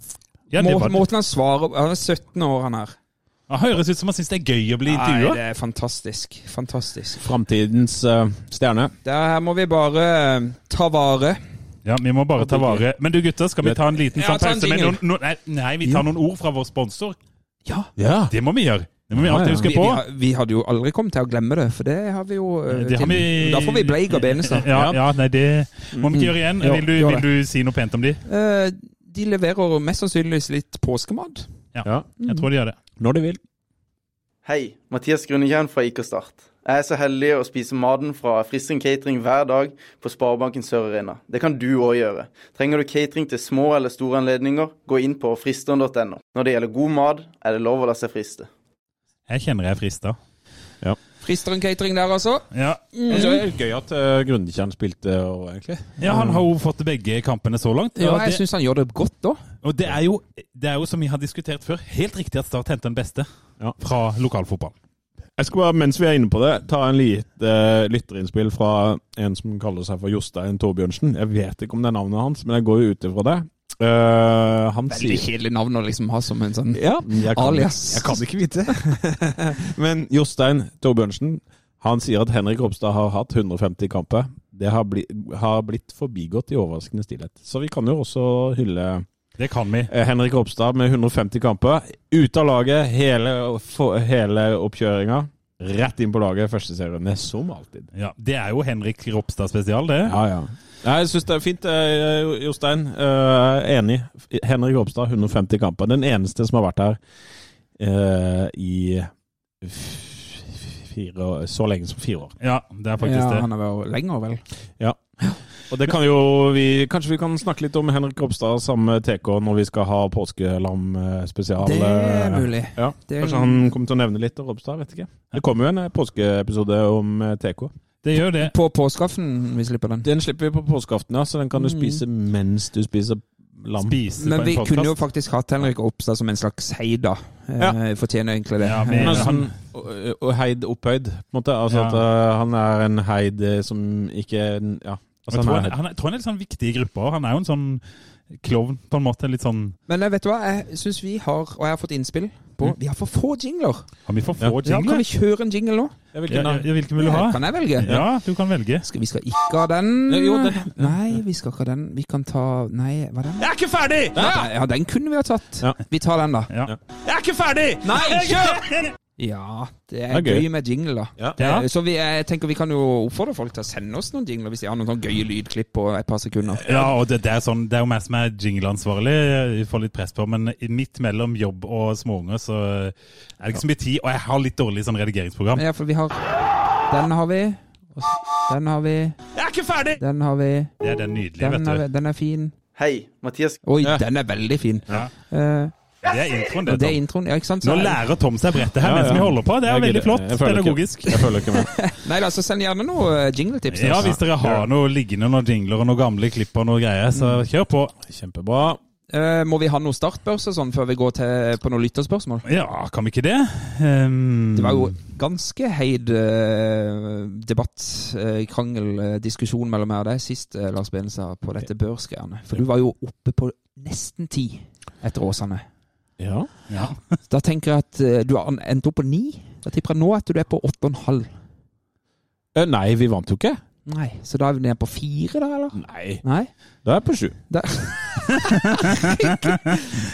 Speaker 4: ja
Speaker 5: Må, måten han svarer Han er 17 år, han her.
Speaker 4: Han høres ut som han syns det er gøy å bli intervjua.
Speaker 5: det er fantastisk. Fantastisk.
Speaker 6: Framtidens uh, stjerne.
Speaker 5: Der her må vi bare uh, ta vare.
Speaker 4: Ja, vi må bare ta vare. Men du gutter, skal vi ta en liten
Speaker 5: Ja,
Speaker 4: sånn pause med noen, noen nei, nei, vi tar noen ord fra vår sponsor.
Speaker 5: Ja.
Speaker 6: Ja.
Speaker 4: Det må vi gjøre. Det må vi alltid huske på.
Speaker 5: vi, vi, vi hadde jo aldri kommet til å glemme det, for det har vi jo
Speaker 4: Det har vi-
Speaker 5: Da får vi Bleik og Benestad.
Speaker 4: Ja, ja, nei, det må vi ikke gjøre igjen. Vil du, vil du si noe pent om de?
Speaker 5: Eh, de leverer mest sannsynligvis litt påskemat.
Speaker 6: ja.
Speaker 4: Jeg tror de gjør det.
Speaker 6: Når de vil.
Speaker 8: Hei, Mathias Grunnekjern fra IK Start. Jeg er så heldig å spise maten fra Frisring catering hver dag på Sparebanken Sør Arena. Det kan du òg gjøre. Trenger du catering til små eller store anledninger, gå inn på fristeren.no. Når det gjelder god mat, er det lov å la seg friste.
Speaker 4: Jeg kjenner jeg er frista.
Speaker 5: Fristeren catering der, altså.
Speaker 4: Ja.
Speaker 6: Og så er det gøy at uh, Grundekjern spilte òg, egentlig.
Speaker 4: ja, han har jo fått begge kampene så langt.
Speaker 5: Ja, jeg
Speaker 4: det,
Speaker 5: syns han gjør det godt da.
Speaker 4: og det er, jo, det er jo som vi har diskutert før, helt riktig at Start henter den beste
Speaker 6: Ja.
Speaker 4: fra lokalfotball.
Speaker 6: Jeg skal bare, mens vi er inne på det, ta en lite uh, lytterinnspill fra en som kaller seg for Jostein Torbjørnsen. Jeg vet ikke om det er navnet hans, men jeg går jo ut ifra det. Eh, han
Speaker 5: Veldig
Speaker 6: sier
Speaker 5: kjedelig navn å liksom ha som en sånn
Speaker 6: Ja, jeg kan,
Speaker 5: Alias.
Speaker 6: Jeg kan ikke vite. Men Jostein Torbjørnsen han sier at Henrik Ropstad har hatt 150 kamper. Det har, bli, har blitt forbigått i overraskende stillhet. Så vi kan jo også hylle
Speaker 4: Det kan vi.
Speaker 6: eh, Henrik Ropstad med 150 kamper. Ute av laget hele, hele oppkjøringa. Rett inn på laget første serien. Som alltid.
Speaker 4: Ja, Det er jo Henrik Ropstad spesial, det.
Speaker 6: Ja, ja. Jeg syns det er fint, eh, Jostein. Eh, enig. Henrik Ropstad, 150 kamper. Den eneste som har vært her uh, i fire, så lenge som fire år.
Speaker 4: Ja, det er faktisk
Speaker 5: Ja,
Speaker 4: det.
Speaker 5: han har vært lenger, vel.
Speaker 6: Og det kan jo vi Kanskje vi kan snakke litt om Henrik Ropstad sammen med TK når vi skal ha påskelam eh, spesial.
Speaker 5: Det er mulig.
Speaker 6: Ja.
Speaker 5: Det er-
Speaker 6: Kanskje han kommer til å nevne litt om Ropstad, vet ikke. Det kommer jo en påskeepisode om eh, TK.
Speaker 4: Det gjør det.
Speaker 5: På påskeaften vi slipper den.
Speaker 6: Den slipper vi på påskeaften, ja, så den kan du
Speaker 5: Mm.
Speaker 6: spise mens du spiser lam.
Speaker 4: Spise
Speaker 5: Men vi kunne jo faktisk hatt Henrik Ropstad som en slags heida.
Speaker 6: Ja.
Speaker 5: Eh, Fortjener egentlig det.
Speaker 4: Ja,
Speaker 5: Eh,
Speaker 6: Men
Speaker 4: han-
Speaker 6: og- heid opphøyd, på en måte. Altså
Speaker 4: Ja.
Speaker 6: at uh, han er en heid som ikke Ja. Altså,
Speaker 4: Jeg tror
Speaker 6: han
Speaker 4: han,
Speaker 6: er,
Speaker 4: han, er- tror han er litt sånn viktig i gruppa. Han er jo en sånn klovn, på en måte. Litt sånn
Speaker 5: Men eh, vet du hva, jeg syns vi har, og jeg har fått innspill på Vi har for få jingler.
Speaker 4: Har vi for få
Speaker 5: Ja, kan vi kjøre en jingle nå?
Speaker 4: Ja, ja, hvilken vil du ha?
Speaker 5: Kan jeg velge?
Speaker 4: Ja, du kan velge.
Speaker 5: Skal, vi skal ikke ha den.
Speaker 6: Jo, den-
Speaker 5: Nei, vi skal ikke ha den. Vi kan ta Nei, hva er den?
Speaker 6: Jeg er ikke ferdig!
Speaker 5: Ja, ja den kunne vi ha tatt.
Speaker 6: Ja.
Speaker 5: Vi tar den, da.
Speaker 4: Ja.
Speaker 6: Jeg er ikke ferdig!
Speaker 5: Nei, kjør! Ja, det er
Speaker 6: Det er
Speaker 5: gøy.
Speaker 6: gøy.
Speaker 5: med jingle, da.
Speaker 6: Ja.
Speaker 4: Ja.
Speaker 5: Eh, Så vi, jeg tenker vi kan jo oppfordre folk til å sende oss noen jingler hvis de har noen sånne gøye lydklipp på et par sekunder.
Speaker 4: Ja, og det, det, er sånn, det er jo meg som er jingleansvarlig, vi får litt press på, men midt mellom jobb og småunger så er det ikke så mye tid, og jeg har litt dårlig sånn redigeringsprogram.
Speaker 5: Ja, for vi har Den har vi. og Den har vi.
Speaker 6: Jeg er ikke ferdig!
Speaker 5: Den har vi.
Speaker 4: Det er den nydelige,
Speaker 5: Den, har
Speaker 4: vet
Speaker 5: vi. den er fin.
Speaker 8: Hei, Mathias.
Speaker 5: Oi,
Speaker 6: Ja.
Speaker 5: den er veldig fin.
Speaker 4: Ja.
Speaker 5: Eh,
Speaker 4: Det er introen, det.
Speaker 5: det er introen, ja, ikke sant?
Speaker 4: Nå lærer Tom seg brettet her
Speaker 6: Ja,
Speaker 4: mens vi holder på. Det er veldig flott.
Speaker 6: jeg følger ikke-
Speaker 4: Pedagogisk.
Speaker 6: Jeg følger ikke med.
Speaker 5: Nei altså, så send gjerne noen jingletips. til
Speaker 4: Ja, hvis dere har noe liggende, noen jingler og noen gamle klipp og noe greier, så kjør på.
Speaker 6: Kjempebra.
Speaker 5: Uh, må vi ha noe startbørs og sånn før vi går til, på noen lytterspørsmål?
Speaker 4: Ja, kan vi ikke det? Um,
Speaker 5: Det var jo ganske heid uh, debatt, uh, krangel, eh, diskusjon mellom meg og deg sist, eh, Lars Benestad, på dette børsgreiene. For du var jo oppe på nesten ti etter Åsane.
Speaker 6: Ja.
Speaker 4: Ja.
Speaker 5: Da tenker jeg at eh, du har endt opp på ni. Da tipper jeg nå at du er på åtte og en halv.
Speaker 6: Eh, Nei, vi vant jo ikke.
Speaker 5: Nei, så da er vi nede på fire, da, eller?
Speaker 6: Nei.
Speaker 5: Nei?
Speaker 6: Da er jeg på sju.
Speaker 5: Da. ja.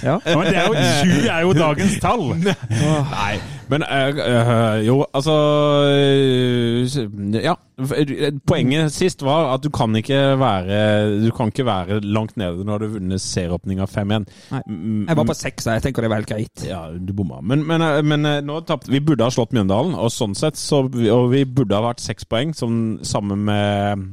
Speaker 4: Ja, men det er jo, sju er jo dagens tall.
Speaker 6: Nei, men eh, jo, altså Ja. Poenget sist var at du kan ikke være Du kan ikke være langt nede når du har vunnet serieåpninga 5-1.
Speaker 5: Nei.
Speaker 6: Mm,
Speaker 5: Jeg var på seks, jeg tenker det var helt greit.
Speaker 6: Ja, du bomma. Men, men, men nå tapte vi. burde ha slått Mjøndalen, og sånn sett så Og vi burde ha vært seks poeng, som, sammen med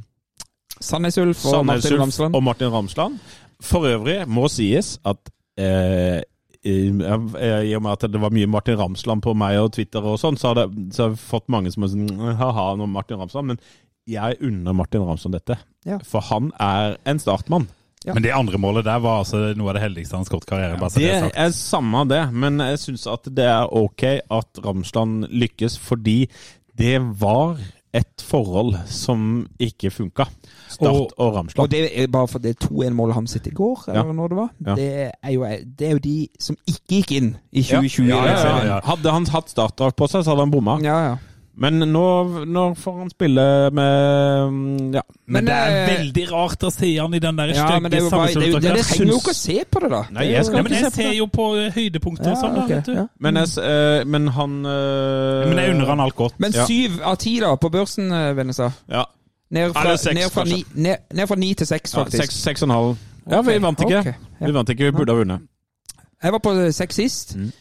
Speaker 5: Sandnes Ulf og
Speaker 6: Sandnes
Speaker 5: Martin Ramsland.
Speaker 6: og Martin Ramsland. For øvrig må sies at eh, i, I og med at det var mye Martin Ramsland på meg og Twitter og sånn, så har, det, så har jeg fått mange som har sånn Ha-ha, om Martin Ramsland. Men jeg unner Martin Ramsland dette.
Speaker 5: Ja.
Speaker 6: For han er en startmann.
Speaker 5: Ja.
Speaker 4: Men det andre målet der var altså noe av det heldigste han har karriere, i bare så
Speaker 6: Det
Speaker 4: det er
Speaker 6: er samme det, men jeg syns at det er ok at Ramsland lykkes, fordi det var et forhold som ikke funka. Start og, Ramsland.
Speaker 5: Og det er bare for det 2-1-målet han sitt i går, eller
Speaker 6: Ja.
Speaker 5: når det var.
Speaker 6: Ja.
Speaker 5: Det, er jo, det er jo de som ikke gikk inn i 2020.
Speaker 6: Ja, ja,
Speaker 5: liksom.
Speaker 6: ja, ja. Hadde han hatt startdrakt på seg, så hadde han bomma.
Speaker 5: ja, ja.
Speaker 6: Men nå, nå får han spille med mm, Ja.
Speaker 4: Men,
Speaker 5: Men,
Speaker 4: det er
Speaker 5: eh,
Speaker 4: veldig rart å se han i den der
Speaker 5: Ja,
Speaker 4: stygge
Speaker 5: sammenslutningen.
Speaker 6: Jeg
Speaker 5: trenger jo ikke å se på det, da.
Speaker 6: Nei, jeg skal
Speaker 4: Ja, men
Speaker 6: ikke
Speaker 4: jeg
Speaker 6: se
Speaker 4: ser
Speaker 6: det.
Speaker 4: jo på høydepunkter og sånn, da,
Speaker 5: ok,
Speaker 4: vet du.
Speaker 5: ja.
Speaker 6: Men, jeg, eh, men han eh,
Speaker 4: Men jeg unner han alt godt.
Speaker 5: Men
Speaker 6: Ja.
Speaker 5: syv av ti da, på børsen, eh,
Speaker 6: Ja.
Speaker 5: Ned fra,
Speaker 6: seks,
Speaker 5: ned, fra ni, ned, ned fra ni til seks,
Speaker 6: ja
Speaker 5: faktisk.
Speaker 6: seks, seks og en halv. Ja, vi vant ikke.
Speaker 5: Okay. ja.
Speaker 6: Vi vant ikke, vi burde ha vunnet.
Speaker 5: Jeg var på seks sist.
Speaker 6: Mm.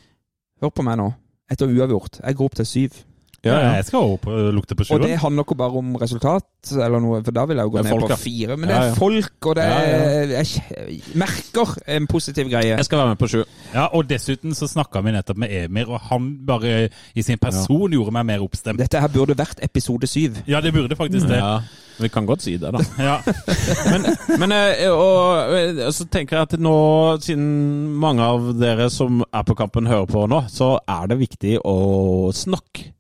Speaker 5: Hør på meg nå. Etter uavgjort. Jeg går opp til syv.
Speaker 6: Ja, ja.
Speaker 4: Jeg skal opp og lukte på
Speaker 5: Og det handler ikke bare om resultat, eller noe, for da vil jeg jo gå ned
Speaker 6: folk,
Speaker 5: på fire. Men
Speaker 6: Ja,
Speaker 5: det er folk, og det er Jeg merker en positiv greie.
Speaker 6: Jeg skal være med på sju.
Speaker 4: Ja, og dessuten så snakka vi nettopp med Emir, og han bare i sin person gjorde meg mer oppstemt.
Speaker 5: Dette her burde vært episode syv.
Speaker 4: Ja, det burde faktisk det.
Speaker 6: Ja, vi kan godt si det, da.
Speaker 4: Ja.
Speaker 6: Men, men og, og, eh, så tenker jeg at nå, siden mange av dere som er på kampen hører på nå, så er det viktig å snakke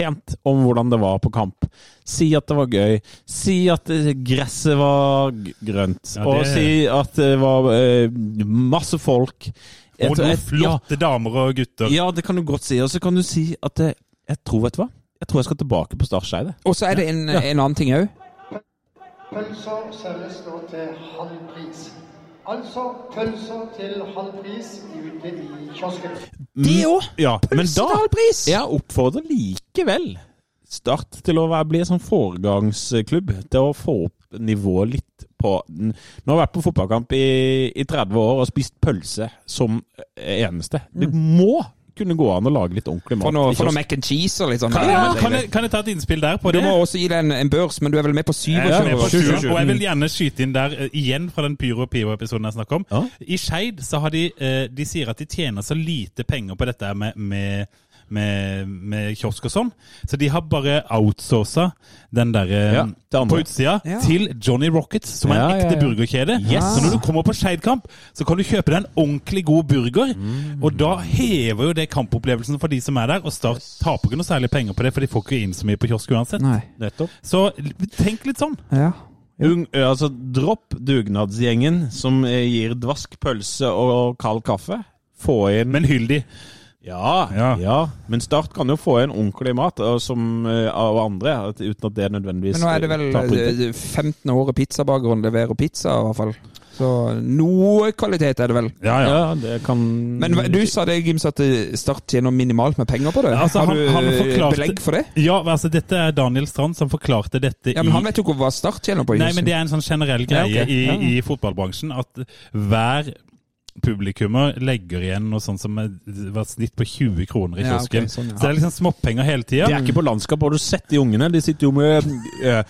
Speaker 6: pent om hvordan det var på kamp. Si at det var gøy. Si at eh, gresset var grønt.
Speaker 4: Ja,
Speaker 6: Og si at det var eh, masse folk.
Speaker 4: Og noen
Speaker 6: flotte
Speaker 4: flotte damer og gutter.
Speaker 6: Ja, ja, det kan du godt si. Og så kan du si at det, jeg tror, vet du hva? Jeg tror jeg skal tilbake på Startskeide.
Speaker 5: Og så er det en, en annen ting òg.
Speaker 9: Pølser selges nå til halv pris. Altså pølser til halv pris ute i kiosken.
Speaker 5: Det òg!
Speaker 6: Ja, til da
Speaker 5: pris!
Speaker 6: Jeg oppfordrer likevel Start til å bli en sånn foregangsklubb. Til å få opp nivået litt på Nå har jeg vært på fotballkamp i, i 30 år og spist pølse som eneste. Du må kunne gå an å lage litt ordentlig mat.
Speaker 5: For noe, for noe mac and cheese og litt sånn.
Speaker 4: Kan, ja, kan, jeg, kan jeg ta et innspill der på
Speaker 5: Du
Speaker 4: det?
Speaker 5: må også gi deg en, en børs, men du er vel med på syv?
Speaker 4: Jeg
Speaker 5: og
Speaker 4: jeg vil gjerne skyte inn der eh, igjen fra den Pyro Pivo-episoden jeg snakker om.
Speaker 6: Ja.
Speaker 4: I Skeid så har de eh, De sier at de tjener så lite penger på dette med, med, med, med kiosk og sånn, så de har bare outsourca den derre
Speaker 6: Ja,
Speaker 4: på utsida
Speaker 5: Ja.
Speaker 4: til Johnny Rockets, som er en ekte
Speaker 6: ja.
Speaker 4: burgerkjede.
Speaker 6: Yes.
Speaker 4: Så når du kommer på Skeid-kamp, så kan du kjøpe deg en ordentlig god burger,
Speaker 6: Mm.
Speaker 4: og da hever jo det kampopplevelsen for de som er der, og Start taper ikke noe særlig penger på det, for de får ikke inn så mye på kiosk uansett.
Speaker 5: Nei.
Speaker 4: Så tenk litt sånn.
Speaker 5: Ja.
Speaker 6: Ung, altså, dropp dugnadsgjengen som eh, gir dvask pølse og kald kaffe. Få inn
Speaker 4: Men hyll de.
Speaker 6: Ja, ja,
Speaker 4: Ja.
Speaker 6: Men Start kan jo få en ordentlig mat eh, som, eh, av andre, uten at det nødvendigvis
Speaker 5: Men nå er det vel
Speaker 6: eh, tar på inntekt.
Speaker 5: eh, 15 året pizzabakeren leverer pizza, i hvert fall. Så noe kvalitet er det vel.
Speaker 4: Ja, ja.
Speaker 6: Ja, det kan
Speaker 5: Men du sa det, Gims, at eh, Start tjener minimalt med penger på det.
Speaker 4: Altså,
Speaker 5: Har du
Speaker 4: han
Speaker 5: han
Speaker 4: forklarte-
Speaker 5: belegg for det?
Speaker 4: Ja, altså Dette er Daniel Strand som forklarte dette
Speaker 5: Ja, men Han vet jo ikke hva Start tjener på.
Speaker 4: Nei, men det er en sånn generell
Speaker 5: Ja,
Speaker 4: greie
Speaker 5: ok.
Speaker 4: i, i fotballbransjen at hver publikummer legger igjen noe sånt som var snitt på 20 kroner i
Speaker 5: Ja,
Speaker 4: okay,
Speaker 5: sånn, ja.
Speaker 4: Så det er liksom småpenger hele tida.
Speaker 6: De er ikke på landskap, har du sett de ungene? De sitter jo med uh,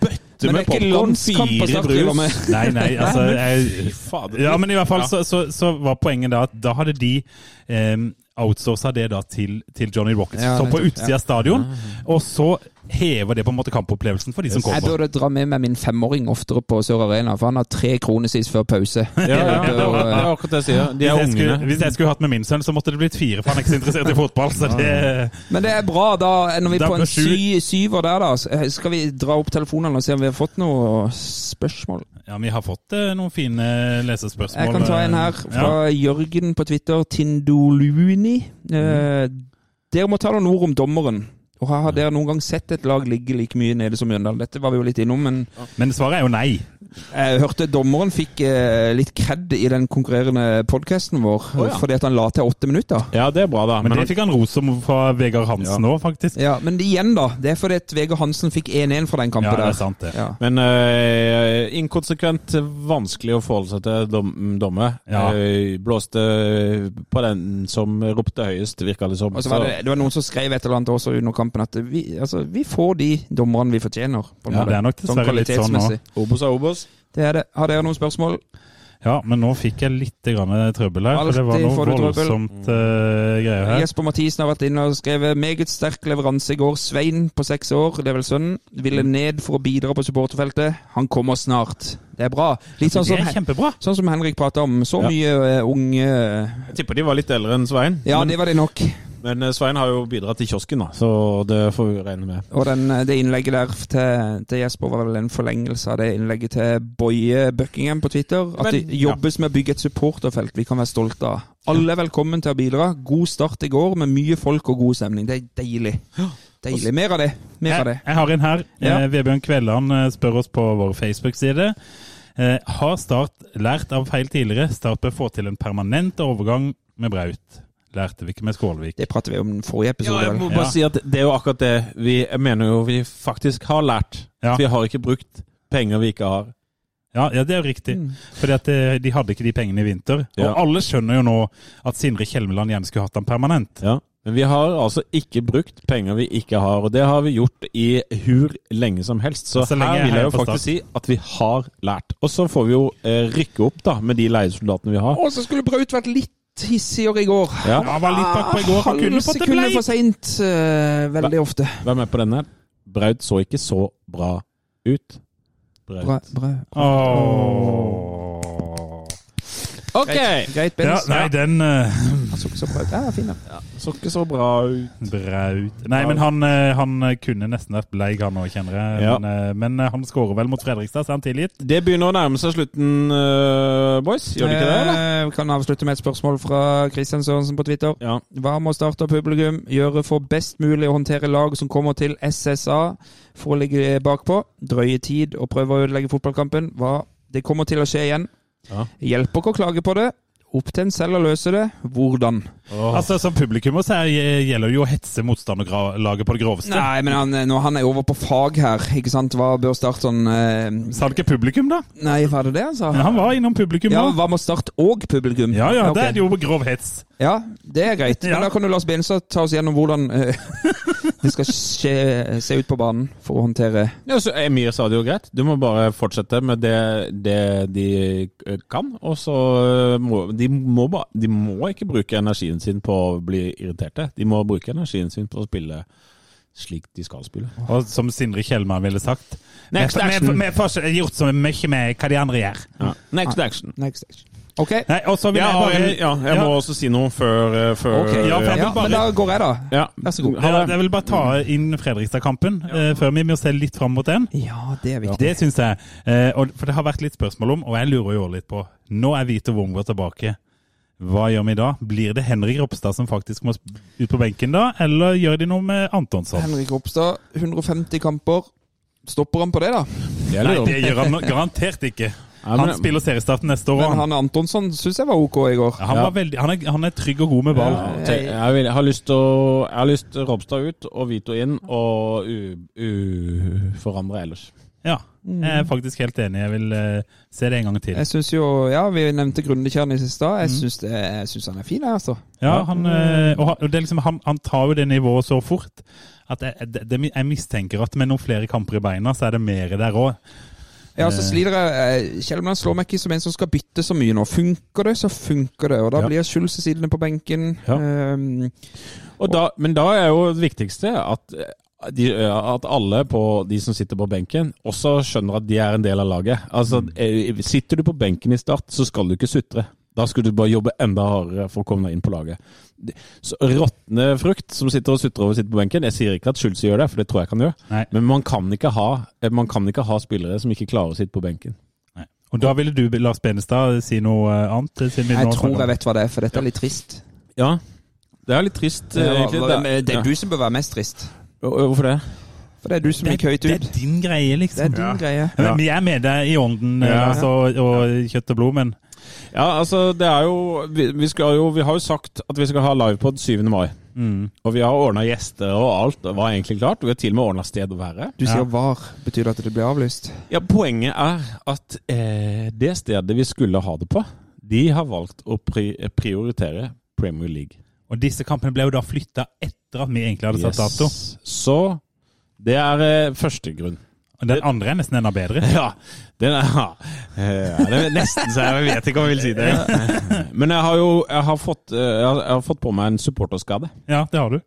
Speaker 6: bøtter
Speaker 5: Men
Speaker 6: med
Speaker 5: det
Speaker 6: popkorn, fire brus.
Speaker 4: Nei, nei, altså jeg, Ja, men i hvert fall så, så, så var poenget da at da hadde de um, outsourca det da til, til Johnny Rockets,
Speaker 5: Ja,
Speaker 4: så på utsida av stadion. Og så hever det på en måte kampopplevelsen for de som kommer.
Speaker 5: Jeg burde dra med meg min femåring oftere på Sør Arena, for han har tre kronesis før pause.
Speaker 6: Ja, ja, det var det
Speaker 5: eh,
Speaker 6: var akkurat det jeg sier. De
Speaker 4: Hvis
Speaker 6: er
Speaker 4: jeg, skulle, hvis jeg skulle hatt med min sønn, så måtte det blitt fire, for han er ikke så interessert i fotball. Så det,
Speaker 5: Men det er bra. Da Når vi
Speaker 4: er
Speaker 5: på en
Speaker 4: sju.
Speaker 5: sy syver der, da. Eh, Skal vi dra opp telefonene og se om vi har fått noen spørsmål?
Speaker 4: ja, vi har fått eh, noen fine lesespørsmål.
Speaker 5: Jeg kan ta en her fra Jørgen på Twitter. Tindoluni. Mm. dere må ta noen ord om dommeren. Og Har dere noen gang sett et lag ligge like mye nede som Mjøndalen? Dette var vi jo litt innom, men
Speaker 4: Men svaret er jo nei.
Speaker 5: Jeg hørte dommeren fikk eh, litt kred i den konkurrerende podkasten vår
Speaker 6: oh, ja.
Speaker 5: fordi at han la til åtte minutter.
Speaker 6: Ja, det er bra, da.
Speaker 4: Men
Speaker 6: Men
Speaker 4: det fikk han ros om fra Vegard Hansen nå, faktisk.
Speaker 5: Ja, Men igjen, da. Det er fordi at Vegard Hansen fikk 1-1 fra den kampen der.
Speaker 4: Ja, det er sant, det.
Speaker 5: Ja.
Speaker 6: Men eh, inkonsekvent, vanskelig å forholde seg til dom, dommer.
Speaker 4: Ja.
Speaker 6: Eh, blåste på den som ropte høyest, virka det som.
Speaker 5: Og så var det, det var noen som skrev et eller annet også under kampen at vi, altså, vi får de dommerne vi fortjener. på en
Speaker 4: Ja,
Speaker 5: måte.
Speaker 4: det er nok dessverre litt sånn nå.
Speaker 6: Obos er Obos.
Speaker 5: Det er det. Har dere noen spørsmål?
Speaker 4: Ja, men nå fikk jeg litt grann trøbbel her, for det var noe voldsomt uh, greier her.
Speaker 5: Jesper Mathisen har vært inne og skrevet meget sterk leveranse i går. Svein på seks år, det er vel sønnen, ville ned for å bidra på supporterfeltet. Han kommer snart. Det er bra. Litt sånn
Speaker 4: Det er kjempebra.
Speaker 5: sånn som Henrik prata om. Så
Speaker 6: Ja.
Speaker 5: mye uh, unge
Speaker 6: Jeg tipper de var litt eldre enn Svein.
Speaker 5: Ja,
Speaker 6: men,
Speaker 5: det var de nok.
Speaker 6: Men eh, Svein har jo bidratt til kiosken, da, så det får vi regne med.
Speaker 5: Og den, det innlegget der til, til Jesper var vel en forlengelse av det innlegget til Boje Buckingham på Twitter. At
Speaker 6: Men-
Speaker 5: det jobbes med å bygge et supporterfelt vi kan være stolte av. Alle er velkommen til å bidra. God start i går med mye folk og god stemning. Det er deilig. Deilig. Mer av det. Mer av
Speaker 4: Jeg,
Speaker 5: det.
Speaker 4: jeg har en her.
Speaker 5: Ja.
Speaker 4: Eh, Vebjørn Kvelland eh, spør oss på vår Facebook-side. Eh, har Start lært av feil tidligere? Start bør få til en permanent overgang med Braut. Lærte vi ikke med Skålvik.
Speaker 5: Det prater vi om i forrige episode.
Speaker 6: Ja,
Speaker 5: jeg
Speaker 6: må bare
Speaker 4: Ja.
Speaker 6: si at det er jo akkurat det vi Jeg mener jo vi faktisk har lært.
Speaker 4: Ja.
Speaker 6: Vi har ikke brukt penger vi ikke har.
Speaker 4: Ja, ja, det er jo riktig.
Speaker 5: Mm.
Speaker 4: Fordi at eh, de hadde ikke de pengene i vinter.
Speaker 6: Ja.
Speaker 4: Og alle skjønner jo nå at Sindre Kjelmeland gjerne skulle hatt han permanent.
Speaker 6: Ja. Men vi har altså ikke brukt penger vi ikke har, og det har vi gjort i hur lenge som helst. Så,
Speaker 4: Så
Speaker 6: her vil jeg jo faktisk si at vi har lært. Og så får vi jo eh, rykke opp da med de leiesoldatene vi har.
Speaker 5: Og så skulle Braut vært litt hissigere i går.
Speaker 6: Ja.
Speaker 4: Han var litt bakpå i går. Han kunne fått det blei.
Speaker 5: for seint uh, veldig ofte.
Speaker 6: Vær med på denne. her. Braut så ikke så bra ut. Braut.
Speaker 5: Bra, bra.
Speaker 4: Åh.
Speaker 6: Ok!
Speaker 5: Greit, greit
Speaker 4: Ja, nei, den eh,
Speaker 5: Han så ikke så bra ut. Ja, fin.
Speaker 6: Så ikke så bra ut.
Speaker 4: Nei, men han, eh, han kunne nesten vært bleik, han òg, kjenner jeg.
Speaker 6: Ja.
Speaker 4: Men, eh, men eh, han skårer vel mot Fredrikstad, så er han tilgitt.
Speaker 6: Det begynner å nærme seg slutten, eh, boys. Gjør det ikke det, eller?
Speaker 5: Eh, Vi kan avslutte med et spørsmål fra Kristian Sørensen på Twitter.
Speaker 6: Ja.
Speaker 5: Hva må starte publikum gjøre for best mulig å håndtere lag som kommer til SSA for å ligge bakpå? Drøye tid og prøve å ødelegge fotballkampen? Hva? Det kommer til å skje igjen.
Speaker 6: Ja.
Speaker 5: Hjelper ikke å klage på det. Opp til en selv å løse det. Hvordan?
Speaker 4: Altså, Som publikummer så er- gjelder jo å hetse motstanderlaget på det groveste.
Speaker 5: Nei, men han, når han er over på fag her, ikke sant, hva bør Start sånn eh,
Speaker 4: Sa du ikke publikum, da?
Speaker 5: Nei, var det det han sa?
Speaker 4: Ja, han var innom publikum
Speaker 5: Ja, hva med Start og publikum?
Speaker 4: Ja, ja,
Speaker 5: okay.
Speaker 4: det er jo grov hets.
Speaker 5: Ja, det er greit.
Speaker 4: Ja.
Speaker 5: Men da kan du la oss begynne så ta oss gjennom hvordan uh, det skal skje, se ut på banen for å håndtere
Speaker 6: Ja, så Emir sa det jo greit. Du må bare fortsette med det, det de eh, kan. Og så eh, må de, må ba, de må ikke bruke energien sin på å bli irriterte. De må bruke energien sin på å spille slik de skal spille.
Speaker 4: Og som Sindre Kjellmann ville sagt
Speaker 6: Next
Speaker 4: Vi
Speaker 6: action.
Speaker 4: vi får gjort så mye med hva de andre gjør.
Speaker 6: Ja. Next action.
Speaker 5: Next stage. Ok.
Speaker 4: Nei, og så vil
Speaker 6: Ja,
Speaker 4: jeg bare,
Speaker 6: ja, jeg, ja, må også si noe før, eh, før
Speaker 5: okay.
Speaker 4: Ja, bare-
Speaker 5: men da går jeg, da.
Speaker 6: Ja.
Speaker 5: Vær så god.
Speaker 6: Ha det.
Speaker 4: Jeg vil bare ta inn Fredrikstad-kampen eh, før vi må se litt fram mot den.
Speaker 5: Ja, det er viktig.
Speaker 4: Det syns jeg. Eh, for det har vært litt spørsmål om, og jeg lurer jo litt på Nå er Vito Wongo tilbake. Hva gjør vi da? Blir det Henrik Ropstad som faktisk må ut på benken da, eller gjør de noe med Antonsson?
Speaker 5: Henrik Ropstad, 150 kamper. Stopper han på det, da?
Speaker 4: Nei, det gjør han garantert ikke.
Speaker 6: Ja,
Speaker 4: Han
Speaker 6: men-
Speaker 4: spiller seriestarten neste år.
Speaker 5: Men
Speaker 4: Han,
Speaker 5: han Antonsson syns jeg var OK i går.
Speaker 4: han, var veldig, han, er, han er trygg og god med ball.
Speaker 6: Ja, jeg, jeg, vil, jeg har lyst til Jeg har lyst til Robstad ut og Vito inn, og uforandre ellers.
Speaker 4: Ja, jeg er faktisk helt enig. Jeg vil uh, se det en gang til.
Speaker 5: Jeg synes jo, ja, Vi nevnte Grundekjern i stad.
Speaker 4: Mm.
Speaker 5: Jeg syns synes han er fin, jeg, altså.
Speaker 4: Ja, han, eh, og og det er liksom, han, han tar jo det nivået så fort at jeg, det, jeg mistenker at med noen flere kamper i beina, så er det mer der òg.
Speaker 5: Ja, så
Speaker 4: Eh.
Speaker 5: sliter jeg om han slår meg ikke som en som skal bytte så mye nå. Funker det, så funker det. Og da
Speaker 6: Ja.
Speaker 5: blir Schulze sittende på benken.
Speaker 6: Ja.
Speaker 5: Um,
Speaker 6: Og da, men da er jo det viktigste at, de, at alle på de som sitter på benken, også skjønner at de er en del av laget. Altså, eh, Sitter du på benken i start, så skal du ikke sutre. Da skulle du bare jobbe enda hardere for å komme deg inn på laget. Så Råtne frukt som sitter og sutrer og sitter på benken Jeg sier ikke at Schulze gjør det, for det tror jeg kan gjøre.
Speaker 4: Nei.
Speaker 6: Men man kan, ikke ha, eh, man kan ikke ha spillere som ikke klarer å sitte på benken.
Speaker 4: Nei. Og da ville du, Lars Benestad, si noe eh, annet? Siden vi
Speaker 5: jeg
Speaker 4: nå
Speaker 5: tror jeg vet hva det er, for dette er litt trist.
Speaker 6: Ja, det er litt trist, eh, egentlig.
Speaker 5: det, er, det er du som bør være mest trist.
Speaker 6: Hvorfor det?
Speaker 5: For det er du som
Speaker 4: det,
Speaker 5: gikk høyt
Speaker 4: det
Speaker 5: ut.
Speaker 4: er din greie,
Speaker 5: Det
Speaker 4: liksom.
Speaker 5: er din greie.
Speaker 4: Men vi er med deg i ånden, eh,
Speaker 6: Ja.
Speaker 4: altså, og kjøtt og blod, men
Speaker 6: Ja, altså, det er jo vi, vi, skal jo vi har jo sagt at vi skal ha livepod 7. mai.
Speaker 4: mm.
Speaker 6: Og vi har ordna gjester og alt. Det var egentlig klart. Vi har til og med ordna sted å være.
Speaker 5: Du
Speaker 4: Ja.
Speaker 5: sier var. Betyr det at det blir avlyst?
Speaker 6: Ja, Poenget er at eh, det stedet vi skulle ha det på, de har valgt å pri prioritere Premier League.
Speaker 4: Og disse kampene ble jo da flytta etter at vi egentlig hadde satt dato.
Speaker 6: Så det er eh, første grunn.
Speaker 4: Den andre er nesten enda bedre.
Speaker 6: Ja, den er, ja, ja, det er nesten så jeg vet ikke om jeg vil si det. Men jeg har jo jeg har fått, eh, jeg har, fått på meg en supporterskade.
Speaker 4: Ja, det har du.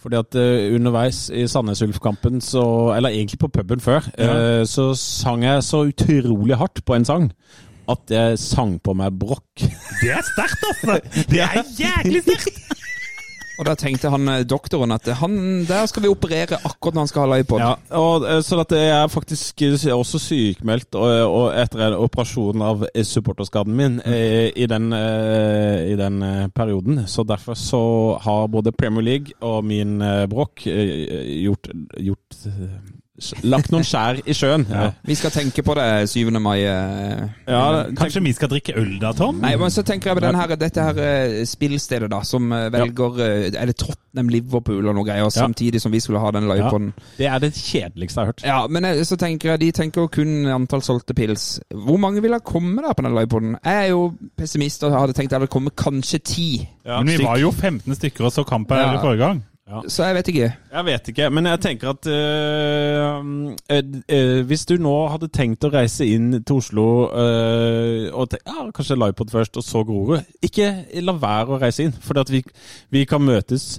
Speaker 6: Fordi at eh, underveis i Sandnes Ulf-kampen, Eller egentlig på puben før,
Speaker 4: Ja.
Speaker 6: eh, så sang jeg så utrolig hardt på en sang at jeg sang på meg brokk.
Speaker 4: Det er sterkt, altså! Det er jæklig sterkt!
Speaker 5: Og da tenkte han eh, doktoren at han, der skal vi operere akkurat når han skal ha livepod.
Speaker 6: Ja, og, eh, så jeg er faktisk eh, også sykmeldt og, og etter en operasjon av supporterskaden min mm. i den, i den perioden. Så derfor så har både Premier League og min eh, gjort, gjort Lagt noen skjær i sjøen.
Speaker 4: Ja.
Speaker 5: Vi skal tenke på det 7. mai. eh.
Speaker 6: Ja,
Speaker 4: Kanskje vi skal drikke øl da, Tom?
Speaker 5: Nei, men så tenker jeg på den her, dette her eh, spillstedet da, som eh, velger eh, Er det Tottenham Liverpool og noe greier, samtidig som vi skulle ha den livepoden?
Speaker 6: Det er det kjedeligste jeg har hørt.
Speaker 5: Ja, men eh, så tenker jeg, de tenker kun antall solgte pils. Hvor mange vil ha komme da på den løypen? Jeg er jo pessimist og hadde tenkt at det kommer kanskje ti.
Speaker 4: Men vi var jo 15 stykker og så kamp her
Speaker 5: Ja.
Speaker 4: forrige gang.
Speaker 5: Så jeg vet ikke.
Speaker 6: Jeg vet ikke, men jeg tenker at øh, øh, øh, Hvis du nå hadde tenkt å reise inn til Oslo og tenk, ja, kanskje livepod først, og så Grorud Ikke la være å reise inn, for vi, vi kan møtes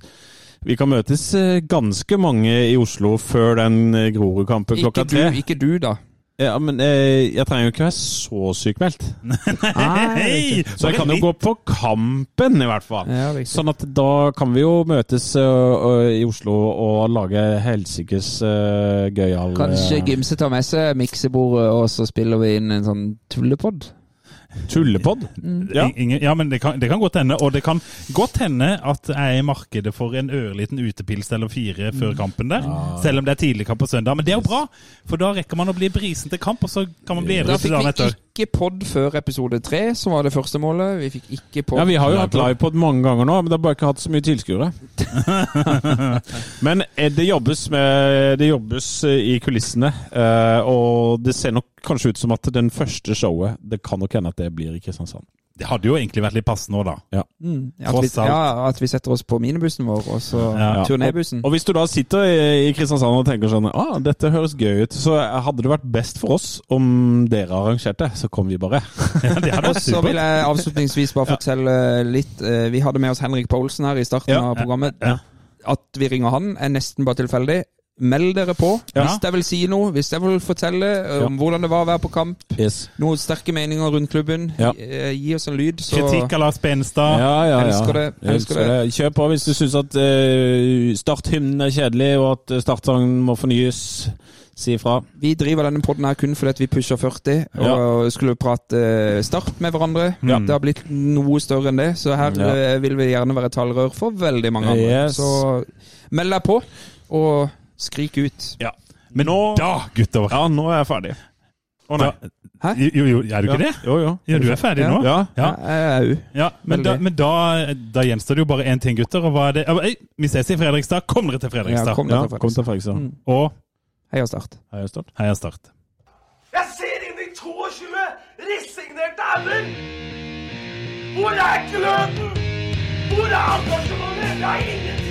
Speaker 6: vi kan møtes ganske mange i Oslo før den Grorud-kampen klokka tre.
Speaker 5: ikke du da.
Speaker 6: Ja, men eh, jeg trenger jo ikke være så sykmeldt.
Speaker 4: Nei,
Speaker 6: Så jeg kan jo gå på kampen, i hvert fall.
Speaker 5: Ja.
Speaker 6: Sånn at da kan vi jo møtes ø, i Oslo og lage helsikes uh, gøyal
Speaker 5: Kanskje
Speaker 6: uh,
Speaker 5: Gimse tar med seg miksebordet, og så spiller vi inn en sånn tullepod?
Speaker 6: Tullepod. Ja.
Speaker 4: Ja. Ingen, ja, men det kan, det kan godt hende. Og det kan godt hende at jeg er i markedet for en ørliten utepils eller fire før kampen der. Selv om det er tidlig kamp på søndag. Men det er jo bra, for da rekker man å bli brisen til kamp, og så kan man bli edru
Speaker 5: til
Speaker 4: dagen
Speaker 5: vi
Speaker 4: etter.
Speaker 5: Ikke pod før episode tre, som var det første målet. Vi fikk ikke pod.
Speaker 6: Ja, vi har jo hatt livepod mange ganger nå, men det har bare ikke hatt så mye tilskuere. men eh, det jobbes, med, det jobbes eh, i kulissene, eh, og det ser nok kanskje ut som at den første showet Det kan nok hende at det blir i Kristiansand.
Speaker 4: Det hadde jo egentlig vært litt passende òg, da.
Speaker 5: Mm. At, vi, ja, at vi setter oss på minibussen vår, og så
Speaker 4: Ja.
Speaker 5: turnébussen.
Speaker 6: Og, og hvis du da sitter i, i Kristiansand og tenker sånn ah, dette høres gøy ut, så hadde det vært best for oss om dere arrangerte, så kom vi bare.
Speaker 4: Ja, det hadde
Speaker 5: Og så vil jeg avslutningsvis bare fortelle litt eh, Vi hadde med oss Henrik Poulsen her i starten
Speaker 6: Ja.
Speaker 5: av programmet.
Speaker 4: Ja.
Speaker 5: At vi ringer han, er nesten bare tilfeldig. Meld dere på
Speaker 4: Ja.
Speaker 5: hvis jeg vil si noe, hvis jeg vil fortelle eh, om hvordan det var å være på kamp.
Speaker 6: Yes.
Speaker 5: Noen sterke meninger rundt klubben.
Speaker 6: Ja.
Speaker 5: Gi, eh, gi oss en lyd, så
Speaker 4: Kritikk av Lars Benstad.
Speaker 6: Ja, ja, ja.
Speaker 5: Elsker det, elsker det.
Speaker 6: Kjør på hvis du syns at uh, starthymnen er kjedelig, og at startsangen må fornyes. Si ifra.
Speaker 5: Vi driver denne podden her kun fordi at vi pusher 40
Speaker 6: Ja.
Speaker 5: og skulle prate start med hverandre.
Speaker 6: Ja.
Speaker 5: Det har blitt noe større enn det, så her
Speaker 6: Ja.
Speaker 5: vil vi gjerne være talerør for veldig mange andre.
Speaker 6: Yes.
Speaker 5: Så meld deg på, og skrik ut.
Speaker 6: Ja.
Speaker 4: Men
Speaker 6: Nå-
Speaker 4: da, gutter
Speaker 6: Ja, nå er jeg ferdig. Å nei.
Speaker 4: da,
Speaker 5: Hæ?
Speaker 4: Jo, jo, er du ikke det?
Speaker 6: Jo, jo.
Speaker 4: Ja, du er ferdig nå?
Speaker 6: Ja.
Speaker 4: Ja.
Speaker 5: Jeg er jo.
Speaker 4: Ja, men, da, men da, da gjenstår det jo bare én ting, gutter. Og hva er det? Ei, vi ses i Fredrikstad. Kom dere til
Speaker 5: Ja,
Speaker 4: Fredrikstad.
Speaker 5: kom
Speaker 6: ja
Speaker 5: deg til
Speaker 6: kom til
Speaker 5: Fredrikstad.
Speaker 6: Fredrikstad.
Speaker 5: Mm.
Speaker 4: Og
Speaker 5: Heia Start.
Speaker 6: Heia Start.
Speaker 4: heia Start.
Speaker 2: Jeg ser inn i 22 resignerte ender! Hvor er gløden? Hvor er engasjementet? Jeg har ingenting